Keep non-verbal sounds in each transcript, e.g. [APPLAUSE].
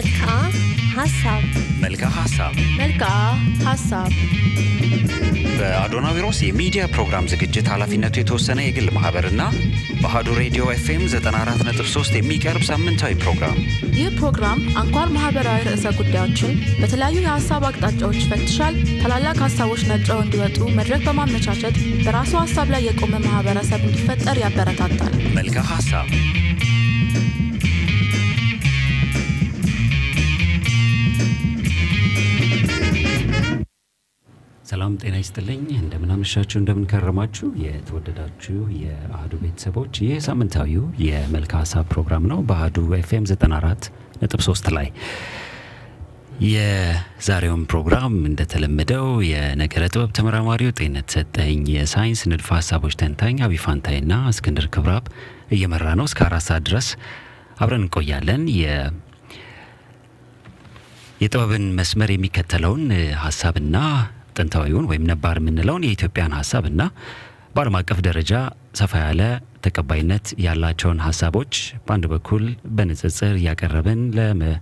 መልክዓ ሀሳብ መልክዓ ሀሳብ መልክዓ ሀሳብ በአዶናዊሮስ የሚዲያ ፕሮግራም ዝግጅት ኃላፊነቱ የተወሰነ የግል ማህበርና በአሀዱ ሬዲዮ ኤፍኤም 94.3 የሚቀርብ ሳምንታዊ ፕሮግራም ይህ ፕሮግራም አንኳር ማህበራዊ ርዕሰ ጉዳዮችን በተለያዩ የሀሳብ አቅጣጫዎች ይፈትሻል። ታላላቅ ሀሳቦች ነጥረው እንዲወጡ መድረክ በማመቻቸት በራሱ ሀሳብ ላይ የቆመ ማህበረሰብ እንዲፈጠር ያበረታታል። መልክዓ ሀሳብ ሰላም ጤና ይስጥልኝ። እንደምናመሻችሁ እንደምንከረማችሁ የተወደዳችሁ የአህዱ ቤተሰቦች ይህ ሳምንታዊው የመልክዓ ሀሳብ ፕሮግራም ነው በአህዱ ኤፍኤም 94 ነጥብ 3 ላይ የዛሬውን ፕሮግራም እንደተለመደው የነገረ ጥበብ ተመራማሪው ጤነት ሰጠኝ፣ የሳይንስ ንድፈ ሀሳቦች ተንታኝ አቢፋንታይና እስክንድር ክብራብ እየመራ ነው። እስከ አራት ሰዓት ድረስ አብረን እንቆያለን። የጥበብን መስመር የሚከተለውን ሀሳብና ጥንታዊውን ወይም ነባር የምንለውን የኢትዮጵያን ሀሳብና በዓለም አቀፍ ደረጃ ሰፋ ያለ ተቀባይነት ያላቸውን ሀሳቦች በአንድ በኩል በንጽጽር እያቀረብን ለመ-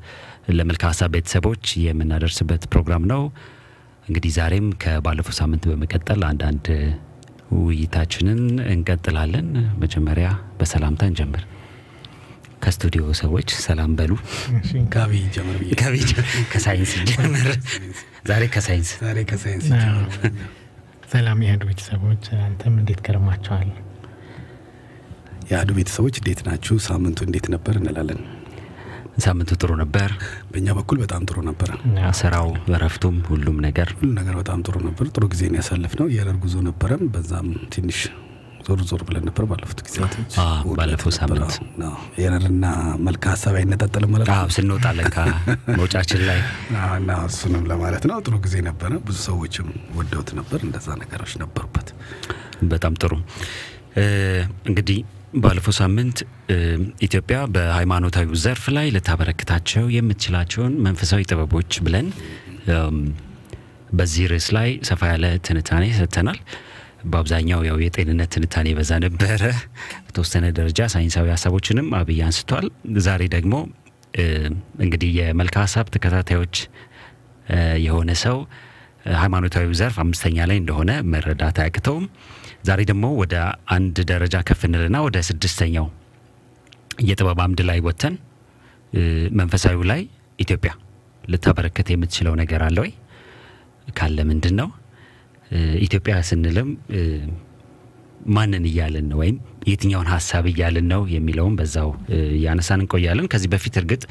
ለመልክዓ ሀሳብ ቤተሰቦች የምናደርስበት ፕሮግራም ነው። እንግዲህ ዛሬም ከባለፈው ሳምንት በመቀጠል አንዳንድ ውይይታችንን እንቀጥላለን። መጀመሪያ በሰላምታ እንጀምር። ከስቱዲዮ ሰዎች ሰላም በሉ። ከሳይንስ ጀምር። ዛሬ ከሳይንስ ሰላም የአሐዱ ቤተሰቦች፣ አንተም እንዴት ከርማችኋል? የአሐዱ ቤተሰቦች እንዴት ናችሁ? ሳምንቱ እንዴት ነበር እንላለን። ሳምንቱ ጥሩ ነበር። በእኛ በኩል በጣም ጥሩ ነበረ። ስራው፣ እረፍቱም፣ ሁሉም ነገር ሁሉ ነገር በጣም ጥሩ ነበር። ጥሩ ጊዜን ያሳለፍነው። የረር ጉዞ ነበረም። በዛም ትንሽ ዞር ዞር ብለን ነበር ባለፉት ጊዜያቶች። ባለፈው ሳምንት። አዎ፣ የረርና መልክዓ ሀሳብ አይነጣጠልም ማለት ነው። አዎ፣ ስንወጣለን ከመውጫችን ላይ እና እሱንም ለማለት ነው። ጥሩ ጊዜ ነበረ። ብዙ ሰዎችም ወደውት ነበር። እንደዛ ነገሮች ነበሩበት። በጣም ጥሩ እንግዲህ ባለፈው ሳምንት ኢትዮጵያ በሃይማኖታዊ ዘርፍ ላይ ልታበረክታቸው የምትችላቸውን መንፈሳዊ ጥበቦች ብለን በዚህ ርዕስ ላይ ሰፋ ያለ ትንታኔ ሰጥተናል። በአብዛኛው ያው የጤንነት ትንታኔ በዛ ነበረ። በተወሰነ ደረጃ ሳይንሳዊ ሀሳቦችንም አብይ አንስቷል። ዛሬ ደግሞ እንግዲህ የመልክዓ ሀሳብ ተከታታዮች የሆነ ሰው ሃይማኖታዊ ዘርፍ አምስተኛ ላይ እንደሆነ መረዳት አያቅተውም። ዛሬ ደግሞ ወደ አንድ ደረጃ ከፍ እንልና ወደ ስድስተኛው የጥበብ አምድ ላይ ወጥተን እ፣ መንፈሳዊው ላይ ኢትዮጵያ ልታበረከት የምትችለው ነገር አለ ወይ? ካለ ምንድን ነው? ኢትዮጵያ ስንልም ማንን እያልን ነው ወይም የትኛውን ሀሳብ እያልን ነው የሚለውም በዛው እያነሳን እንቆያለን። ከዚህ በፊት እርግጥ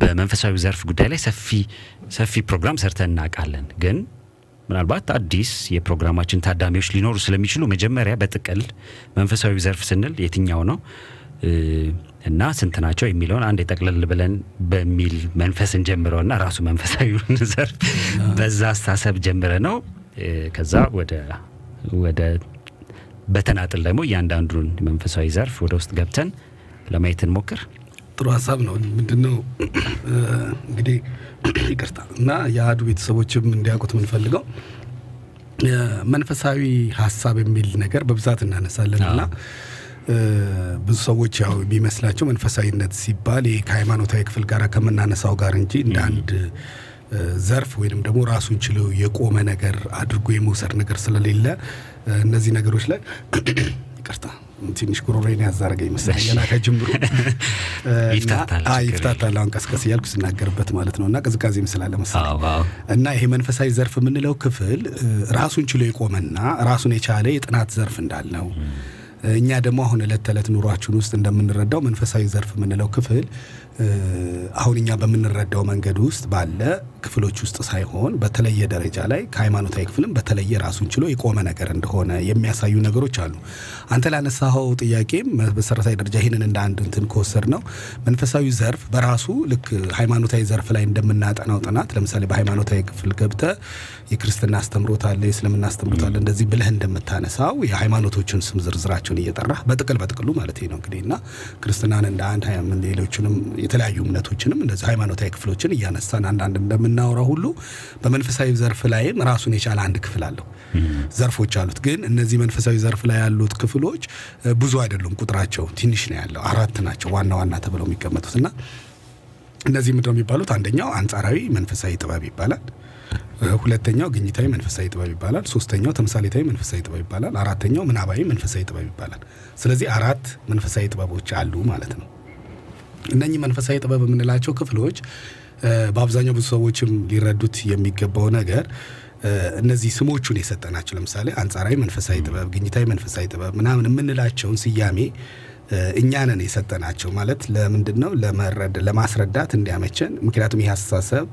በመንፈሳዊ ዘርፍ ጉዳይ ላይ ሰፊ ሰፊ ፕሮግራም ሰርተን እናውቃለን። ግን ምናልባት አዲስ የፕሮግራማችን ታዳሚዎች ሊኖሩ ስለሚችሉ መጀመሪያ በጥቅል መንፈሳዊ ዘርፍ ስንል የትኛው ነው እና ስንት ናቸው የሚለውን አንድ የጠቅለል ብለን በሚል መንፈስ እንጀምረውና ራሱ መንፈሳዊውን ዘርፍ በዛ አስተሳሰብ ጀምረ ነው ከዛ ወደ ወደ በተናጥል ደግሞ እያንዳንዱን መንፈሳዊ ዘርፍ ወደ ውስጥ ገብተን ለማየት እንሞክር። ጥሩ ሀሳብ ነው። ምንድን ነው እንግዲህ ይቅርታ እና የአህዱ ቤተሰቦችም እንዲያውቁት የምንፈልገው መንፈሳዊ ሀሳብ የሚል ነገር በብዛት እናነሳለን እና ብዙ ሰዎች ያው የሚመስላቸው መንፈሳዊነት ሲባል ይሄ ከሃይማኖታዊ ክፍል ጋር ከምናነሳው ጋር እንጂ እንደ አንድ ዘርፍ ወይንም ደግሞ ራሱን ችሎ የቆመ ነገር አድርጎ የመውሰድ ነገር ስለሌለ እነዚህ ነገሮች ላይ [CLEARS THROAT] ይቅርታ ትንሽ ጉሮሮዬን ያዛረገ ይመስላል ገና ከጅምሩ [LAUGHS] ይፍታታል፣ አሁን ቀስቀስ እያልኩ ስናገርበት ማለት ነው። እና ቅዝቃዜም ስላለ መሰለኝ። እና ይሄ መንፈሳዊ ዘርፍ የምንለው ክፍል ራሱን ችሎ የቆመና ራሱን የቻለ የጥናት ዘርፍ እንዳለው እኛ ደግሞ አሁን እለት ተዕለት ኑሯችን ውስጥ እንደምንረዳው መንፈሳዊ ዘርፍ የምንለው ክፍል አሁን እኛ በምንረዳው መንገድ ውስጥ ባለ ክፍሎች ውስጥ ሳይሆን በተለየ ደረጃ ላይ ከሃይማኖታዊ ክፍልም በተለየ ራሱን ችሎ የቆመ ነገር እንደሆነ የሚያሳዩ ነገሮች አሉ። አንተ ላነሳኸው ጥያቄም መሰረታዊ ደረጃ ይህንን እንደ አንድ እንትን ከወሰድ ነው መንፈሳዊ ዘርፍ በራሱ ልክ ሃይማኖታዊ ዘርፍ ላይ እንደምናጠናው ጥናት ለምሳሌ በሃይማኖታዊ ክፍል ገብተ የክርስትና አስተምሮት አለ፣ የእስልምና አስተምሮት አለ እንደዚህ ብለህ እንደምታነሳው የሃይማኖቶችን ስም ዝርዝራቸውን እየጠራህ በጥቅል በጥቅሉ ማለት ነው እንግዲህ እና ክርስትናን እንደ አንድ ሌሎችንም የተለያዩ እምነቶችንም እንደዚህ ሃይማኖታዊ ክፍሎችን እያነሳን አንዳንድ እንደምናወራው ሁሉ በመንፈሳዊ ዘርፍ ላይም ራሱን የቻለ አንድ ክፍል አለው። ዘርፎች አሉት። ግን እነዚህ መንፈሳዊ ዘርፍ ላይ ያሉት ክፍሎች ብዙ አይደሉም። ቁጥራቸው ትንሽ ነው ያለው። አራት ናቸው ዋና ዋና ተብለው የሚቀመጡት እና እነዚህ ምንድነው የሚባሉት? አንደኛው አንጻራዊ መንፈሳዊ ጥበብ ይባላል። ሁለተኛው ግኝታዊ መንፈሳዊ ጥበብ ይባላል። ሶስተኛው ተምሳሌታዊ መንፈሳዊ ጥበብ ይባላል። አራተኛው ምናባዊ መንፈሳዊ ጥበብ ይባላል። ስለዚህ አራት መንፈሳዊ ጥበቦች አሉ ማለት ነው። እነኚህ መንፈሳዊ ጥበብ የምንላቸው ክፍሎች በአብዛኛው ብዙ ሰዎችም ሊረዱት የሚገባው ነገር እነዚህ ስሞቹን የሰጠናቸው ለምሳሌ አንጻራዊ መንፈሳዊ ጥበብ፣ ግኝታዊ መንፈሳዊ ጥበብ ምናምን የምንላቸውን ስያሜ እ፣ እኛ ነን የሰጠናቸው ማለት ለምንድን ነው ለማስረዳት እንዲያመቸን። ምክንያቱም ይህ አስተሳሰብ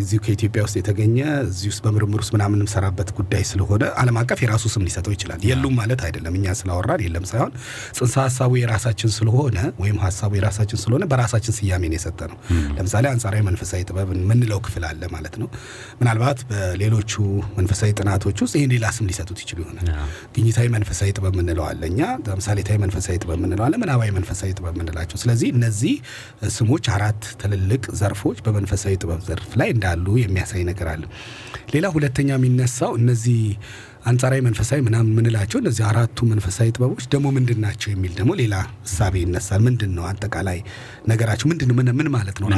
እዚሁ ከኢትዮጵያ ውስጥ የተገኘ እዚህ ውስጥ በምርምር ውስጥ ምናምን የምሰራበት ጉዳይ ስለሆነ ዓለም አቀፍ የራሱ ስም ሊሰጠው ይችላል። የሉም ማለት አይደለም። እኛ ስላወራን የለም ሳይሆን ጽንሰ ሀሳቡ የራሳችን ስለሆነ ወይም ሀሳቡ የራሳችን ስለሆነ በራሳችን ስያሜን የሰጠ ነው። ለምሳሌ አንጻራዊ መንፈሳዊ ጥበብ የምንለው ክፍል አለ ማለት ነው። ምናልባት በሌሎቹ መንፈሳዊ ጥናቶች ውስጥ ይህን ሌላ ስም ሊሰጡት ይችሉ ይሆናል። ግኝታዊ መንፈሳዊ ጥበብ የምንለው አለ እኛ ተምሳሌታዊ መንፈሳዊ ጥበብ የምንለው አለ፣ ምናባዊ መንፈሳዊ ጥበብ የምንላቸው። ስለዚህ እነዚህ ስሞች አራት ትልልቅ ዘርፎች በመንፈሳዊ ጥበብ ዘርፍ ላይ እንዳሉ የሚያሳይ ነገር አለ። ሌላ ሁለተኛ የሚነሳው እነዚህ አንጻራዊ መንፈሳዊ ምናምን የምንላቸው እነዚህ አራቱ መንፈሳዊ ጥበቦች ደግሞ ምንድን ናቸው የሚል ደግሞ ሌላ እሳቤ ይነሳል። ምንድን ነው አጠቃላይ ነገራቸው ምንድን? ምን- ማለት ነው?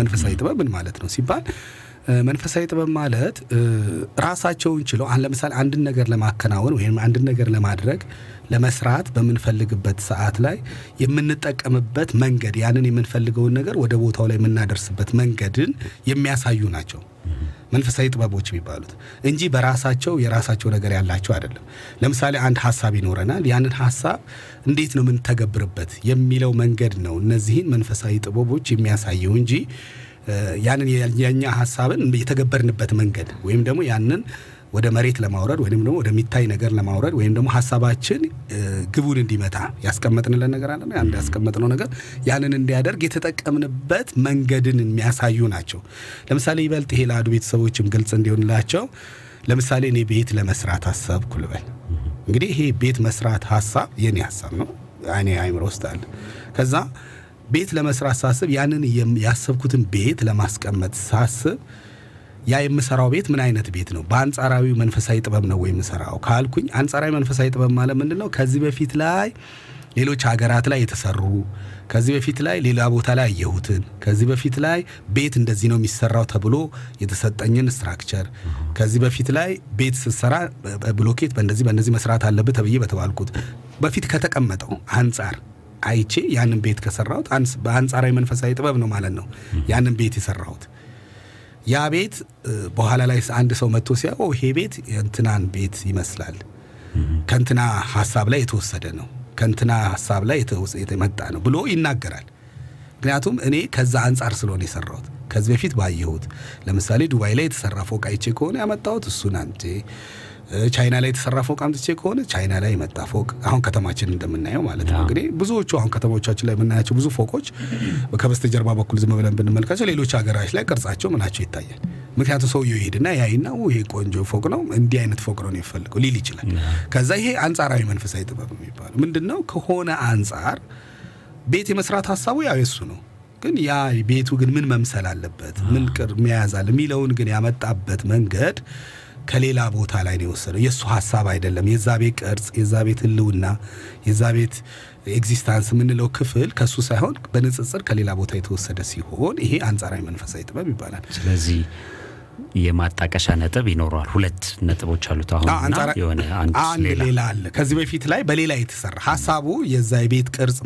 መንፈሳዊ ጥበብ ምን ማለት ነው ሲባል መንፈሳዊ ጥበብ ማለት ራሳቸውን ችለው ለምሳሌ አንድን ነገር ለማከናወን ወይም አንድን ነገር ለማድረግ ለመስራት በምንፈልግበት ሰዓት ላይ የምንጠቀምበት መንገድ ያንን የምንፈልገውን ነገር ወደ ቦታው ላይ የምናደርስበት መንገድን የሚያሳዩ ናቸው መንፈሳዊ ጥበቦች የሚባሉት እንጂ በራሳቸው የራሳቸው ነገር ያላቸው አይደለም። ለምሳሌ አንድ ሀሳብ ይኖረናል። ያንን ሀሳብ እንዴት ነው የምንተገብርበት የሚለው መንገድ ነው እነዚህን መንፈሳዊ ጥበቦች የሚያሳየው እንጂ ያንን የኛ ሀሳብን የተገበርንበት መንገድ ወይም ደግሞ ያንን ወደ መሬት ለማውረድ ወይም ደግሞ ወደሚታይ ነገር ለማውረድ ወይም ደግሞ ሀሳባችን ግቡን እንዲመታ ያስቀመጥንለት ነገር አለ። አንድ ያስቀመጥነው ነገር ያንን እንዲያደርግ የተጠቀምንበት መንገድን የሚያሳዩ ናቸው። ለምሳሌ ይበልጥ ይሄ ለአዱ ቤተሰቦችም ግልጽ እንዲሆንላቸው ለምሳሌ እኔ ቤት ለመስራት አሰብኩ ልበል። እንግዲህ ይሄ ቤት መስራት ሀሳብ የኔ ሀሳብ ነው፣ እኔ አይምሮ ውስጥ አለ። ከዛ ቤት ለመስራት ሳስብ ያንን ያሰብኩትን ቤት ለማስቀመጥ ሳስብ ያ የምሰራው ቤት ምን አይነት ቤት ነው? በአንጻራዊ መንፈሳዊ ጥበብ ነው ወይ የምሰራው ካልኩኝ፣ አንጻራዊ መንፈሳዊ ጥበብ ማለት ምንድን ነው? ከዚህ በፊት ላይ ሌሎች ሀገራት ላይ የተሰሩ ከዚህ በፊት ላይ ሌላ ቦታ ላይ ያየሁትን ከዚህ በፊት ላይ ቤት እንደዚህ ነው የሚሰራው ተብሎ የተሰጠኝን structure ከዚህ በፊት ላይ ቤት ስትሰራ በብሎኬት በእንደዚህ በእንደዚህ መስራት አለብህ ተብዬ በተባልኩት በፊት ከተቀመጠው አንጻር አይቼ ያንን ቤት ከሰራሁት በአንጻራዊ መንፈሳዊ ጥበብ ነው ማለት ነው ያንን ቤት የሰራሁት። ያ ቤት በኋላ ላይ አንድ ሰው መጥቶ ሲያው ይሄ ቤት የእንትናን ቤት ይመስላል። ከእንትና ሀሳብ ላይ የተወሰደ ነው ከእንትና ሀሳብ ላይ የተመጣ ነው ብሎ ይናገራል። ምክንያቱም እኔ ከዛ አንጻር ስለሆነ የሰራሁት። ከዚህ በፊት ባየሁት። ለምሳሌ ዱባይ ላይ የተሰራ ፎቅ አይቼ ከሆነ ያመጣሁት እሱን አንቼ ቻይና ላይ የተሰራ ፎቅ አምጥቼ ከሆነ ቻይና ላይ የመጣ ፎቅ አሁን ከተማችን እንደምናየው ማለት ነው። እንግዲህ ብዙዎቹ አሁን ከተሞቻችን ላይ የምናያቸው ብዙ ፎቆች ከበስተጀርባ በኩል ዝም ብለን ብንመልካቸው ሌሎች ሀገራች ላይ ቅርጻቸው ምናቸው ይታያል። ምክንያቱም ሰውየው ይሄድና ያይና "ው፣ ይሄ ቆንጆ ፎቅ ነው እንዲህ አይነት ፎቅ ነው የሚፈልገው ሊል ይችላል። ከዛ ይሄ አንጻራዊ መንፈሳዊ ጥበብ የሚባለው ምንድን ነው ከሆነ አንጻር ቤት የመስራት ሀሳቡ ያው የሱ ነው። ግን ያ ቤቱ ግን ምን መምሰል አለበት፣ ምን ቅር መያዝ አለ የሚለውን ግን ያመጣበት መንገድ ከሌላ ቦታ ላይ ነው የወሰደው። የእሱ ሀሳብ አይደለም። የዛ ቤት ቅርጽ፣ የዛ ቤት ህልውና፣ የዛ ቤት existence የምንለው ክፍል ከሱ ሳይሆን በንጽጽር ከሌላ ቦታ የተወሰደ ሲሆን ይሄ አንጻራዊ መንፈሳዊ ጥበብ ይባላል። ስለዚህ የማጣቀሻ ነጥብ ይኖረዋል። ሁለት ነጥቦች አሉት አሁን አዎ፣ እና አንጻራ- የሆነ አንድ ሌላ አለ። ከዚህ በፊት ላይ በሌላ የተሰራ ሀሳቡ የዛ የቤት ቅርጽ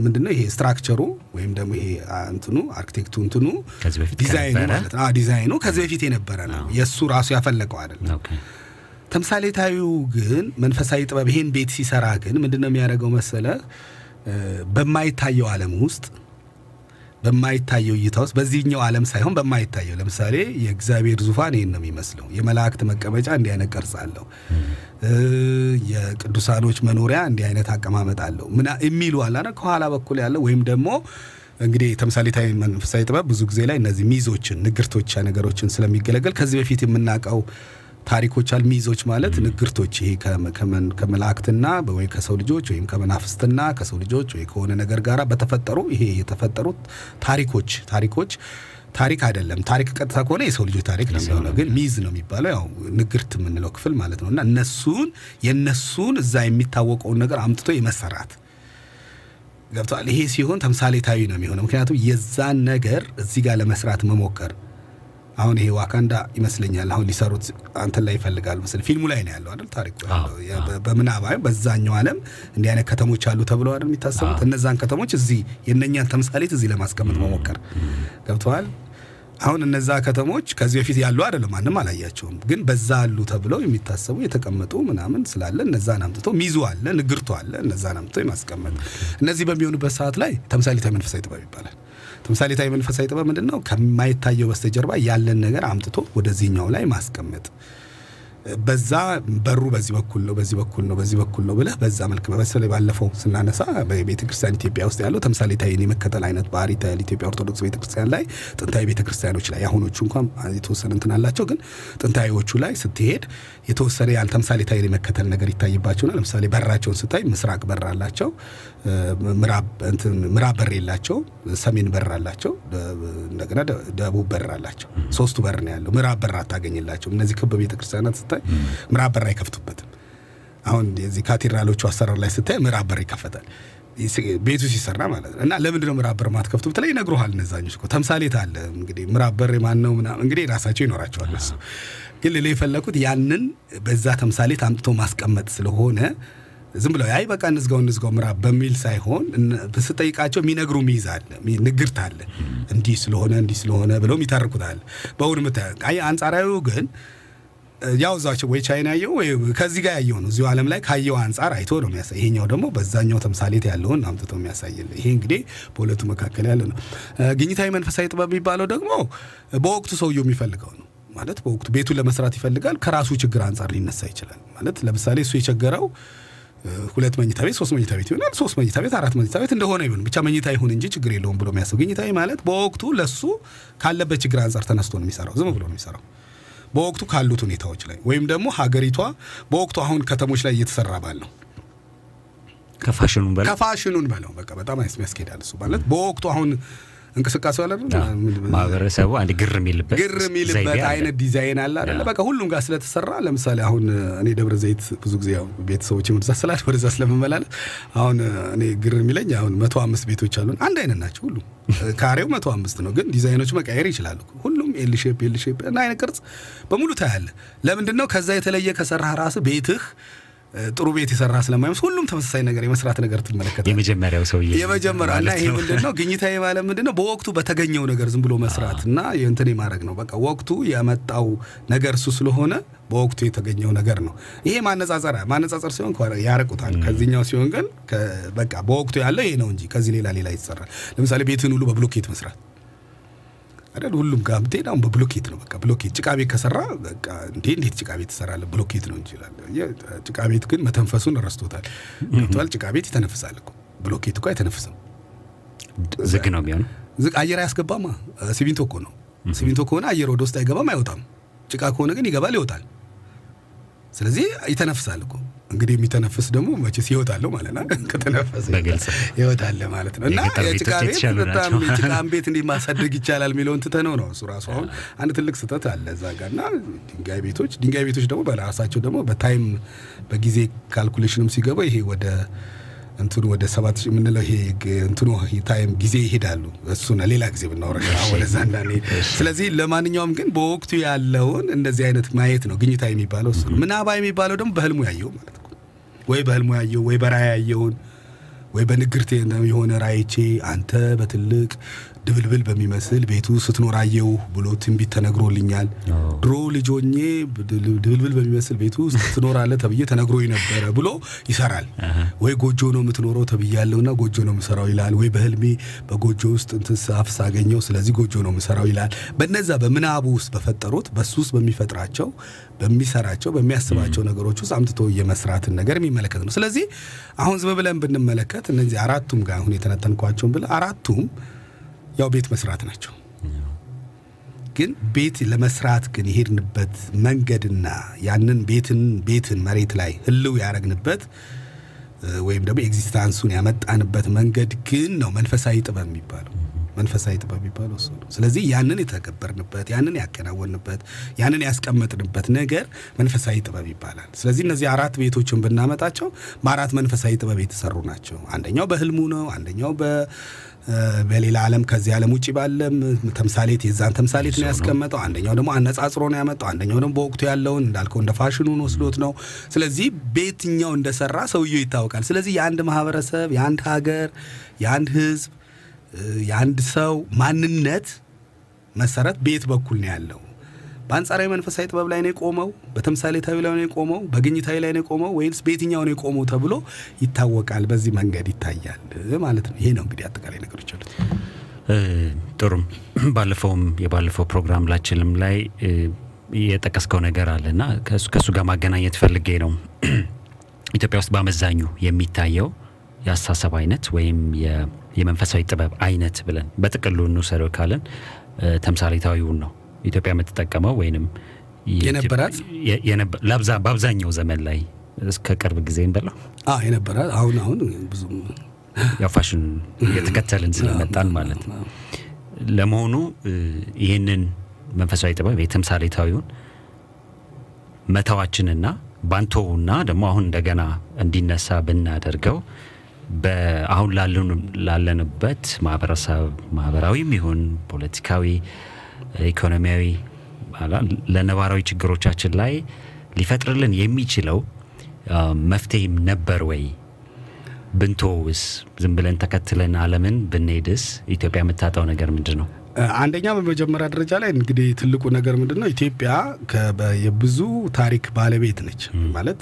ምንድነው ይሄ structure ኡ ወይም ደግሞ ይሄ እንትኑ አርኪቴክቱ እንትኑ ከዚህ በፊት ዲዛይኑ? ማለት ነው። ዲዛይኑ ከዚህ በፊት የነበረ ነው። የእሱ ራሱ ያፈለቀው አይደለም። okay። ተምሳሌታዊው ግን መንፈሳዊ ጥበብ ይሄን ቤት ሲሰራ ግን ምንድን ነው የሚያደርገው መሰለ በማይታየው ዓለም ውስጥ በማይታየው እይታ ውስጥ በዚህኛው ዓለም ሳይሆን በማይታየው ለምሳሌ የእግዚአብሔር ዙፋን ይህን ነው የሚመስለው። የመላእክት መቀመጫ እንዲህ አይነት ቅርጽ አለው። የቅዱሳኖች መኖሪያ እንዲህ አይነት አቀማመጥ አለው ምናምን የሚሉ አይደል? ከኋላ በኩል ያለው ወይም ደግሞ እንግዲህ ተምሳሌታዊ መንፈሳዊ ጥበብ ብዙ ጊዜ ላይ እነዚህ ሚዞችን ንግርቶች ነገሮችን ስለሚገለገል ከዚህ በፊት የምናውቀው ታሪኮች ሚዞች ማለት ንግርቶች ይሄ ከመላእክትና ወይ ከሰው ልጆች ወይም ከመናፍስትና ከሰው ልጆች ወይ ከሆነ ነገር ጋር በተፈጠሩ ይሄ የተፈጠሩት ታሪኮች ታሪኮች ታሪክ አይደለም። ታሪክ ቀጥታ ከሆነ የሰው ልጆች ታሪክ ነው የሚሆነው። ግን ሚዝ ነው የሚባለው ያው ንግርት የምንለው ክፍል ማለት ነው። እና እነሱን የነሱን እዛ የሚታወቀውን ነገር አምጥቶ የመሰራት ገብተዋል። ይሄ ሲሆን ተምሳሌታዊ ነው የሚሆነው። ምክንያቱም የዛን ነገር እዚህ ጋር ለመስራት መሞከር አሁን ይሄ ዋካንዳ ይመስለኛል አሁን ሊሰሩት አንተን ላይ ይፈልጋሉ መሰለኝ። ፊልሙ ላይ ነው ያለው አይደል? ታሪኩ በምናባዊ በዛኛው ዓለም እንዲህ አይነት ከተሞች አሉ ተብለው አይደል የሚታሰቡት? እነዛን ከተሞች እዚህ የእነኛን ተምሳሌት እዚህ ለማስቀመጥ መሞከር ገብተዋል አሁን እነዛ ከተሞች ከዚህ በፊት ያሉ አይደለም ማንም አላያቸውም ግን በዛ አሉ ተብለው የሚታሰቡ የተቀመጡ ምናምን ስላለ እነዛን አምጥቶ ሚዙ አለ ንግርቶ አለ እነዛን አምጥቶ የማስቀመጥ እነዚህ በሚሆኑበት ሰዓት ላይ ተምሳሌታዊ መንፈሳዊ ጥበብ ይባላል ተምሳሌታዊ መንፈሳዊ ጥበብ ምንድን ነው ከማይታየው በስተጀርባ ያለን ነገር አምጥቶ ወደዚህኛው ላይ ማስቀመጥ። በዛ በሩ በዚህ በኩል ነው በዚህ በኩል ነው በዚህ በኩል ነው ብለህ በዛ መልክ በተለይ ባለፈው ስናነሳ በቤተ ክርስቲያን ኢትዮጵያ ውስጥ ያለው ተምሳሌታዊን የመከተል አይነት ባህሪ ኢትዮጵያ ኦርቶዶክስ ቤተ ላይ ጥንታዊ ቤተ ክርስቲያኖች ላይ የአሁኖቹ እንኳን የተወሰነ እንትን አላቸው፣ ግን ጥንታዊዎቹ ላይ ስትሄድ የተወሰነ ያን ተምሳሌታዊን የመከተል ነገር ይታይባቸውና ለምሳሌ በራቸውን ስታይ ምስራቅ በር አላቸው፣ ምዕራብ በር የላቸው፣ ሰሜን በር አላቸው፣ እንደገና ደቡብ በር አላቸው። ሶስቱ በር ነው ያለው። ምዕራብ በር አታገኝላቸውም። እነዚህ ክብ ቤተ ክርስቲያናት ስታይ ምዕራብ በር አይከፍቱበትም። አሁን የዚህ ካቴድራሎቹ አሰራር ላይ ስታይ ምዕራብ በር ይከፈታል ቤቱ ሲሰራ ማለት ነው። እና ለምንድን ነው ምዕራብ በር ማትከፍቱ ብትለኝ ይነግሩሃል። እነዛኞች እኮ ተምሳሌት አለ እንግዲህ ምዕራብ የማን ነው እንግዲህ ራሳቸው ይኖራቸዋል ግን ሌላ የፈለኩት ያንን በዛ ተምሳሌት አምጥቶ ማስቀመጥ ስለሆነ ዝም ብለው አይ በቃ እንዝጋው እንዝጋው ምዕራብ በሚል ሳይሆን ስጠይቃቸው የሚነግሩ ሚይዝ አለ ንግርት አለ እንዲህ ስለሆነ እንዲህ ስለሆነ ብለው የሚተርኩት አለ በእውን ምታ አይ አንጻራዊው ግን ያው እዛቸው ወይ ቻይና ያየው ወይ ከዚህ ጋር ያየው ነው። እዚሁ ዓለም ላይ ካየው አንጻር አይቶ ነው የሚያሳይ። ይሄኛው ደግሞ በዛኛው ተምሳሌት ያለውን አምጥቶ የሚያሳይልን። ይሄ እንግዲህ በሁለቱ መካከል ያለ ነው። ግኝታዊ መንፈሳዊ ጥበብ የሚባለው ደግሞ በወቅቱ ሰውየው የሚፈልገው ነው ማለት በወቅቱ ቤቱን ለመስራት ይፈልጋል። ከራሱ ችግር አንጻር ሊነሳ ይችላል ማለት ለምሳሌ እሱ የቸገረው ሁለት መኝታ ቤት ሶስት መኝታ ቤት ይሆናል። ሶስት መኝታ ቤት አራት መኝታ ቤት እንደሆነ ይሁን ብቻ መኝታ ይሁን እንጂ ችግር የለውም ብሎ የሚያስብ ግኝታዊ ማለት በወቅቱ ለሱ ካለበት ችግር አንጻር ተነስቶ ነው የሚሰራው። ዝም ብሎ ነው የሚሰራው በወቅቱ ካሉት ሁኔታዎች ላይ ወይም ደግሞ ሀገሪቷ በወቅቱ አሁን ከተሞች ላይ እየተሰራ ባለው ከፋሽኑም በላይ ከፋሽኑን በለው በቃ በጣም ያስኬዳል። እሱ ማለት በወቅቱ አሁን እንቅስቃሴው አለ? ማህበረሰቡ አንድ ግር የሚልበት ግር የሚልበት አይነት ዲዛይን አለ አይደለ? ያ። በቃ ሁሉም ጋር ስለተሰራ ለምሳሌ አሁን እኔ ደብረ ዘይት ብዙ ጊዜ ያው ቤተሰቦች ምብዛ ስላለ ወደዛ ስለምመላለስ አሁን እኔ ግር የሚለኝ አሁን መቶ አምስት ቤቶች አሉን። አንድ አይነት ናቸው ሁሉም። [LAUGHS] ካሬው መቶ አምስት ነው። ግን ዲዛይኖች መቀየር ይችላሉ። ሁሉም L shape L shape እና አይነት ቅርጽ በሙሉ ታያለህ ለምንድን ነው ከዛ የተለየ ከሰራህ ራስህ ቤትህ ጥሩ ቤት የሰራ ስለማይመስል ሁሉም ተመሳሳይ ነገር የመስራት ነገር ትመለከታለህ። የመጀመሪያው ሰውዬ የመጀመሪያ እና ይሄ ምንድን ነው ግኝታዊ ማለት ምንድን ነው በወቅቱ በተገኘው ነገር ዝም ብሎ መስራት እና የእንትን ማድረግ ነው። በቃ ወቅቱ ያመጣው ነገር እሱ ስለሆነ በወቅቱ የተገኘው ነገር ነው። ይሄ ማነጻጸር ማነጻጸር ሲሆን ያርቁታል። ከዚህኛው ሲሆን ግን በቃ በወቅቱ ያለው ይሄ ነው እንጂ ከዚህ ሌላ ሌላ ይሰራል። ለምሳሌ ቤትን ሁሉ በብሎኬት መስራት አይደል? ሁሉም ጋር ብትሄድ አሁን በብሎኬት ነው በቃ ብሎኬት። ጭቃ ቤት ከሰራ በቃ እንዴ እንዴት ጭቃ ቤት ትሰራለህ? ብሎኬት ነው የ- ጭቃ ቤት ግን መተንፈሱን ረስቶታል። ገብቶሃል? ጭቃ ቤት ይተነፍሳል እኮ። ብሎኬት እኮ አይተነፍስም። ዝግ ነው የሚሆነው። ዝቅ አየር አያስገባማ? ሲሚንቶ እኮ ነው። ሲሚንቶ ከሆነ አየር ወደ ውስጥ አይገባም አይወጣም። ጭቃ ከሆነ ግን ይገባል ይወጣል። ስለዚህ ይተነፍሳል እኮ እንግዲህ የሚተነፍስ ደግሞ መቼስ ህይወት አለው ማለት ነው [LAUGHS] ከተነፈሰ ህይወት አለ ማለት ነው እና የጭቃ ቤት በጣም የጭቃን ቤት [LAUGHS] እንዲህ ማሳደግ ይቻላል የሚለውን ትተነው ነው እሱ ራሱ አሁን አንድ ትልቅ ስህተት አለ እዛ ጋር እና ድንጋይ ቤቶች ድንጋይ ቤቶች ደግሞ በራሳቸው ደግሞ በታይም በጊዜ ካልኩሌሽንም ሲገባ ይሄ ወደ እንትኑ ወደ ሰባት ሺህ የምንለው ይሄ እንትኑ time ጊዜ ይሄዳሉ። እሱን ሌላ ጊዜ ብናወራ ወደዛ እንዳንሄድ። ስለዚህ ለማንኛውም ግን በወቅቱ ያለውን እንደዚህ አይነት ማየት ነው ግኝታዊ የሚባለው እሱ ነው። ምናባዊ የሚባለው ደግሞ በህልሙ ያየው ማለት ነው። ወይ በህልሙ ያየው ወይ በራእይ ያየውን ወይ በንግርት የሆነ ራእይ አንተ በትልቅ ድብልብል በሚመስል ቤቱ ስትኖር አየው ብሎ ትንቢት ተነግሮልኛል። ድሮ ልጅ ሆኜ ድብልብል በሚመስል ቤቱ ውስጥ ትኖራለህ ተብዬ ተነግሮኝ ነበረ ብሎ ይሰራል። ወይ ጎጆ ነው የምትኖረው ተብያለሁና ጎጆ ነው የምሰራው ይላል። ወይ በህልሜ በጎጆ ውስጥ እንትን ዛፍ ሳገኘው ስለዚህ ጎጆ ነው የምሰራው ይላል። በነዛ በምናቡ ውስጥ በፈጠሩት በሱ ውስጥ በሚፈጥራቸው በሚሰራቸው በሚያስባቸው ነገሮች ውስጥ አምጥቶ የመስራትን ነገር የሚመለከት ነው። ስለዚህ አሁን ዝም ብለን ብንመለከት እነዚህ አራቱም ጋር አሁን የተነተንኳቸውን ብል አራቱም ያው ቤት መስራት ናቸው። ግን ቤት ለመስራት ግን የሄድንበት መንገድና ያንን ቤትን ቤትን መሬት ላይ ህልው ያደረግንበት ወይም ደግሞ ኤግዚስታንሱን ያመጣንበት መንገድ ግን ነው መንፈሳዊ ጥበብ የሚባለው። መንፈሳዊ ጥበብ የሚባለው እሱ ነው። ስለዚህ ያንን የተገበርንበት ያንን ያከናወንበት ያንን ያስቀመጥንበት ነገር መንፈሳዊ ጥበብ ይባላል። ስለዚህ እነዚህ አራት ቤቶችን ብናመጣቸው በአራት መንፈሳዊ ጥበብ የተሰሩ ናቸው። አንደኛው በህልሙ ነው። አንደኛው በሌላ ዓለም ከዚህ ዓለም ውጭ ባለም ተምሳሌት የዛን ተምሳሌት ነው ያስቀመጠው። አንደኛው ደግሞ አነጻጽሮ ነው ያመጣው። አንደኛው ደግሞ በወቅቱ ያለውን እንዳልከው እንደ ፋሽኑን ወስዶት ነው። ስለዚህ በየትኛው እንደሰራ ሰውየው ይታወቃል። ስለዚህ የአንድ ማህበረሰብ፣ የአንድ ሀገር፣ የአንድ ህዝብ፣ የአንድ ሰው ማንነት መሰረት በየት በኩል ነው ያለው? በአንጻራዊ መንፈሳዊ ጥበብ ላይ ነው የቆመው? በተምሳሌታዊ ላይ ነው የቆመው? በግኝታዊ ላይ ነው የቆመው? ወይንስ በየትኛው ነው የቆመው ተብሎ ይታወቃል። በዚህ መንገድ ይታያል ማለት ነው። ይሄ ነው እንግዲህ አጠቃላይ ነገሮች አሉት። ጥሩም ባለፈውም የባለፈው ፕሮግራም ላችንም ላይ የጠቀስከው ነገር አለና ከእሱ ጋር ማገናኘት ፈልጌ ነው። [CLEARS THROAT] ኢትዮጵያ ውስጥ በአመዛኙ የሚታየው የአስተሳሰብ አይነት ወይም የመንፈሳዊ ጥበብ አይነት ብለን በጥቅሉ እንውሰደው ካለን ተምሳሌታዊውን ነው ኢትዮጵያ የምትጠቀመው ወይንም የነበራት? በአብዛኛው ዘመን ላይ እስከ ቅርብ ጊዜ እንበለው የነበራት አሁን አሁን ብዙም ያው ፋሽን እየተከተልን ስለመጣን ማለት ነው። ለመሆኑ ይህንን መንፈሳዊ ጥበብ የተምሳሌታዊውን መተዋችንና ባንቶውና ደግሞ አሁን እንደገና እንዲነሳ ብናደርገው በአሁን ላለንበት ማህበረሰብ ማህበራዊም ይሁን ፖለቲካዊ ኢኮኖሚያዊ ለነባራዊ ችግሮቻችን ላይ ሊፈጥርልን የሚችለው መፍትሄም ነበር ወይ? ብንቶውስ ዝም ብለን ተከትለን ዓለምን ብንሄድስ ኢትዮጵያ የምታጣው ነገር ምንድን ነው? አንደኛ በመጀመሪያ ደረጃ ላይ እንግዲህ ትልቁ ነገር ምንድን ነው? ኢትዮጵያ የብዙ ታሪክ ባለቤት ነች። ማለት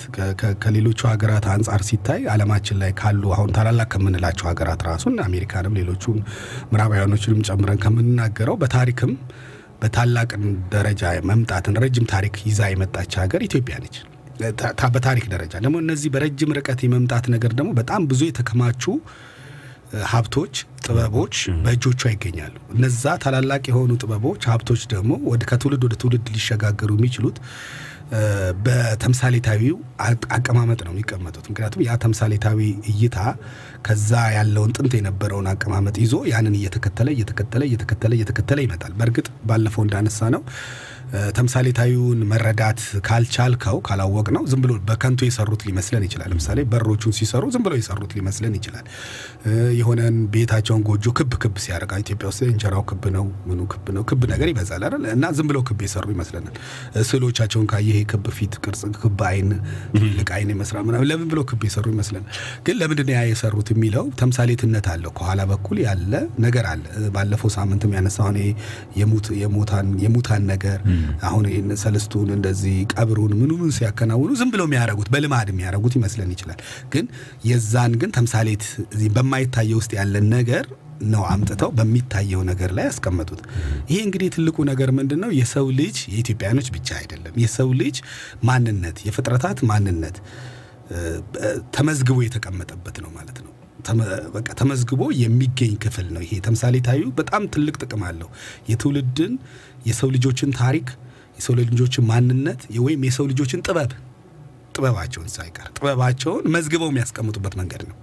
ከሌሎቹ ሀገራት አንጻር ሲታይ ዓለማችን ላይ ካሉ አሁን ታላላቅ ከምንላቸው ሀገራት ራሱን አሜሪካንም ሌሎቹን ምዕራባውያኖችንም ጨምረን ከምንናገረው በታሪክም በታላቅ ደረጃ መምጣትን ረጅም ታሪክ ይዛ የመጣች ሀገር ኢትዮጵያ ነች። በታሪክ ደረጃ ደግሞ እነዚህ በረጅም ርቀት የመምጣት ነገር ደግሞ በጣም ብዙ የተከማቹ ሀብቶች፣ ጥበቦች በእጆቿ ይገኛሉ። እነዛ ታላላቅ የሆኑ ጥበቦች፣ ሀብቶች ደግሞ ከትውልድ ወደ ትውልድ ሊሸጋገሩ የሚችሉት በተምሳሌታዊው አቀማመጥ ነው የሚቀመጡት። ምክንያቱም ያ ተምሳሌታዊ እይታ ከዛ ያለውን ጥንት የነበረውን አቀማመጥ ይዞ ያንን እየተከተለ እየተከተለ እየተከተለ እየተከተለ ይመጣል። በእርግጥ ባለፈው እንዳነሳ ነው ተምሳሌታዊውን መረዳት ካልቻልከው ካላወቅ ነው ዝም ብሎ በከንቱ የሰሩት ሊመስለን ይችላል። ለምሳሌ በሮቹን ሲሰሩ ዝም ብሎ የሰሩት ሊመስለን ይችላል። የሆነን ቤታቸውን ጎጆ ክብ ክብ ሲያደርጋ ኢትዮጵያ ውስጥ እንጀራው ክብ ነው፣ ምኑ ክብ ነው፣ ክብ ነገር ይበዛል አይደል? እና ዝም ብለው ክብ የሰሩ ይመስለናል። ስዕሎቻቸውን ካየህ ክብ ፊት ቅርጽ፣ ክብ አይን፣ ትልቅ አይን የመስራት ምናምን ለምን ብለው ክብ የሰሩ ይመስለናል። ግን ለምንድን ያ የሰሩት የሚለው ተምሳሌትነት አለው። ከኋላ በኩል ያለ ነገር አለ። ባለፈው ሳምንትም ያነሳው የሙታን ነገር አሁን ሰለስቱን እንደዚህ ቀብሩን ምኑ ምን ሲያከናውኑ ዝም ብለው የሚያደርጉት በልማድ የሚያደርጉት ይመስለን ይችላል። ግን የዛን ግን ተምሳሌት በማይታየው ውስጥ ያለን ነገር ነው አምጥተው በሚታየው ነገር ላይ ያስቀመጡት። ይሄ እንግዲህ ትልቁ ነገር ምንድን ነው? የሰው ልጅ የኢትዮጵያኖች ብቻ አይደለም፣ የሰው ልጅ ማንነት የፍጥረታት ማንነት ተመዝግቦ የተቀመጠበት ነው ማለት ነው። ተመዝግቦ የሚገኝ ክፍል ነው። ይሄ ተምሳሌታዊ በጣም ትልቅ ጥቅም አለው። የትውልድን የሰው ልጆችን ታሪክ የሰው ልጆችን ማንነት ወይም የሰው ልጆችን ጥበብ ጥበባቸውን ሳይቀር ጥበባቸውን መዝግበው የሚያስቀምጡበት መንገድ ነው።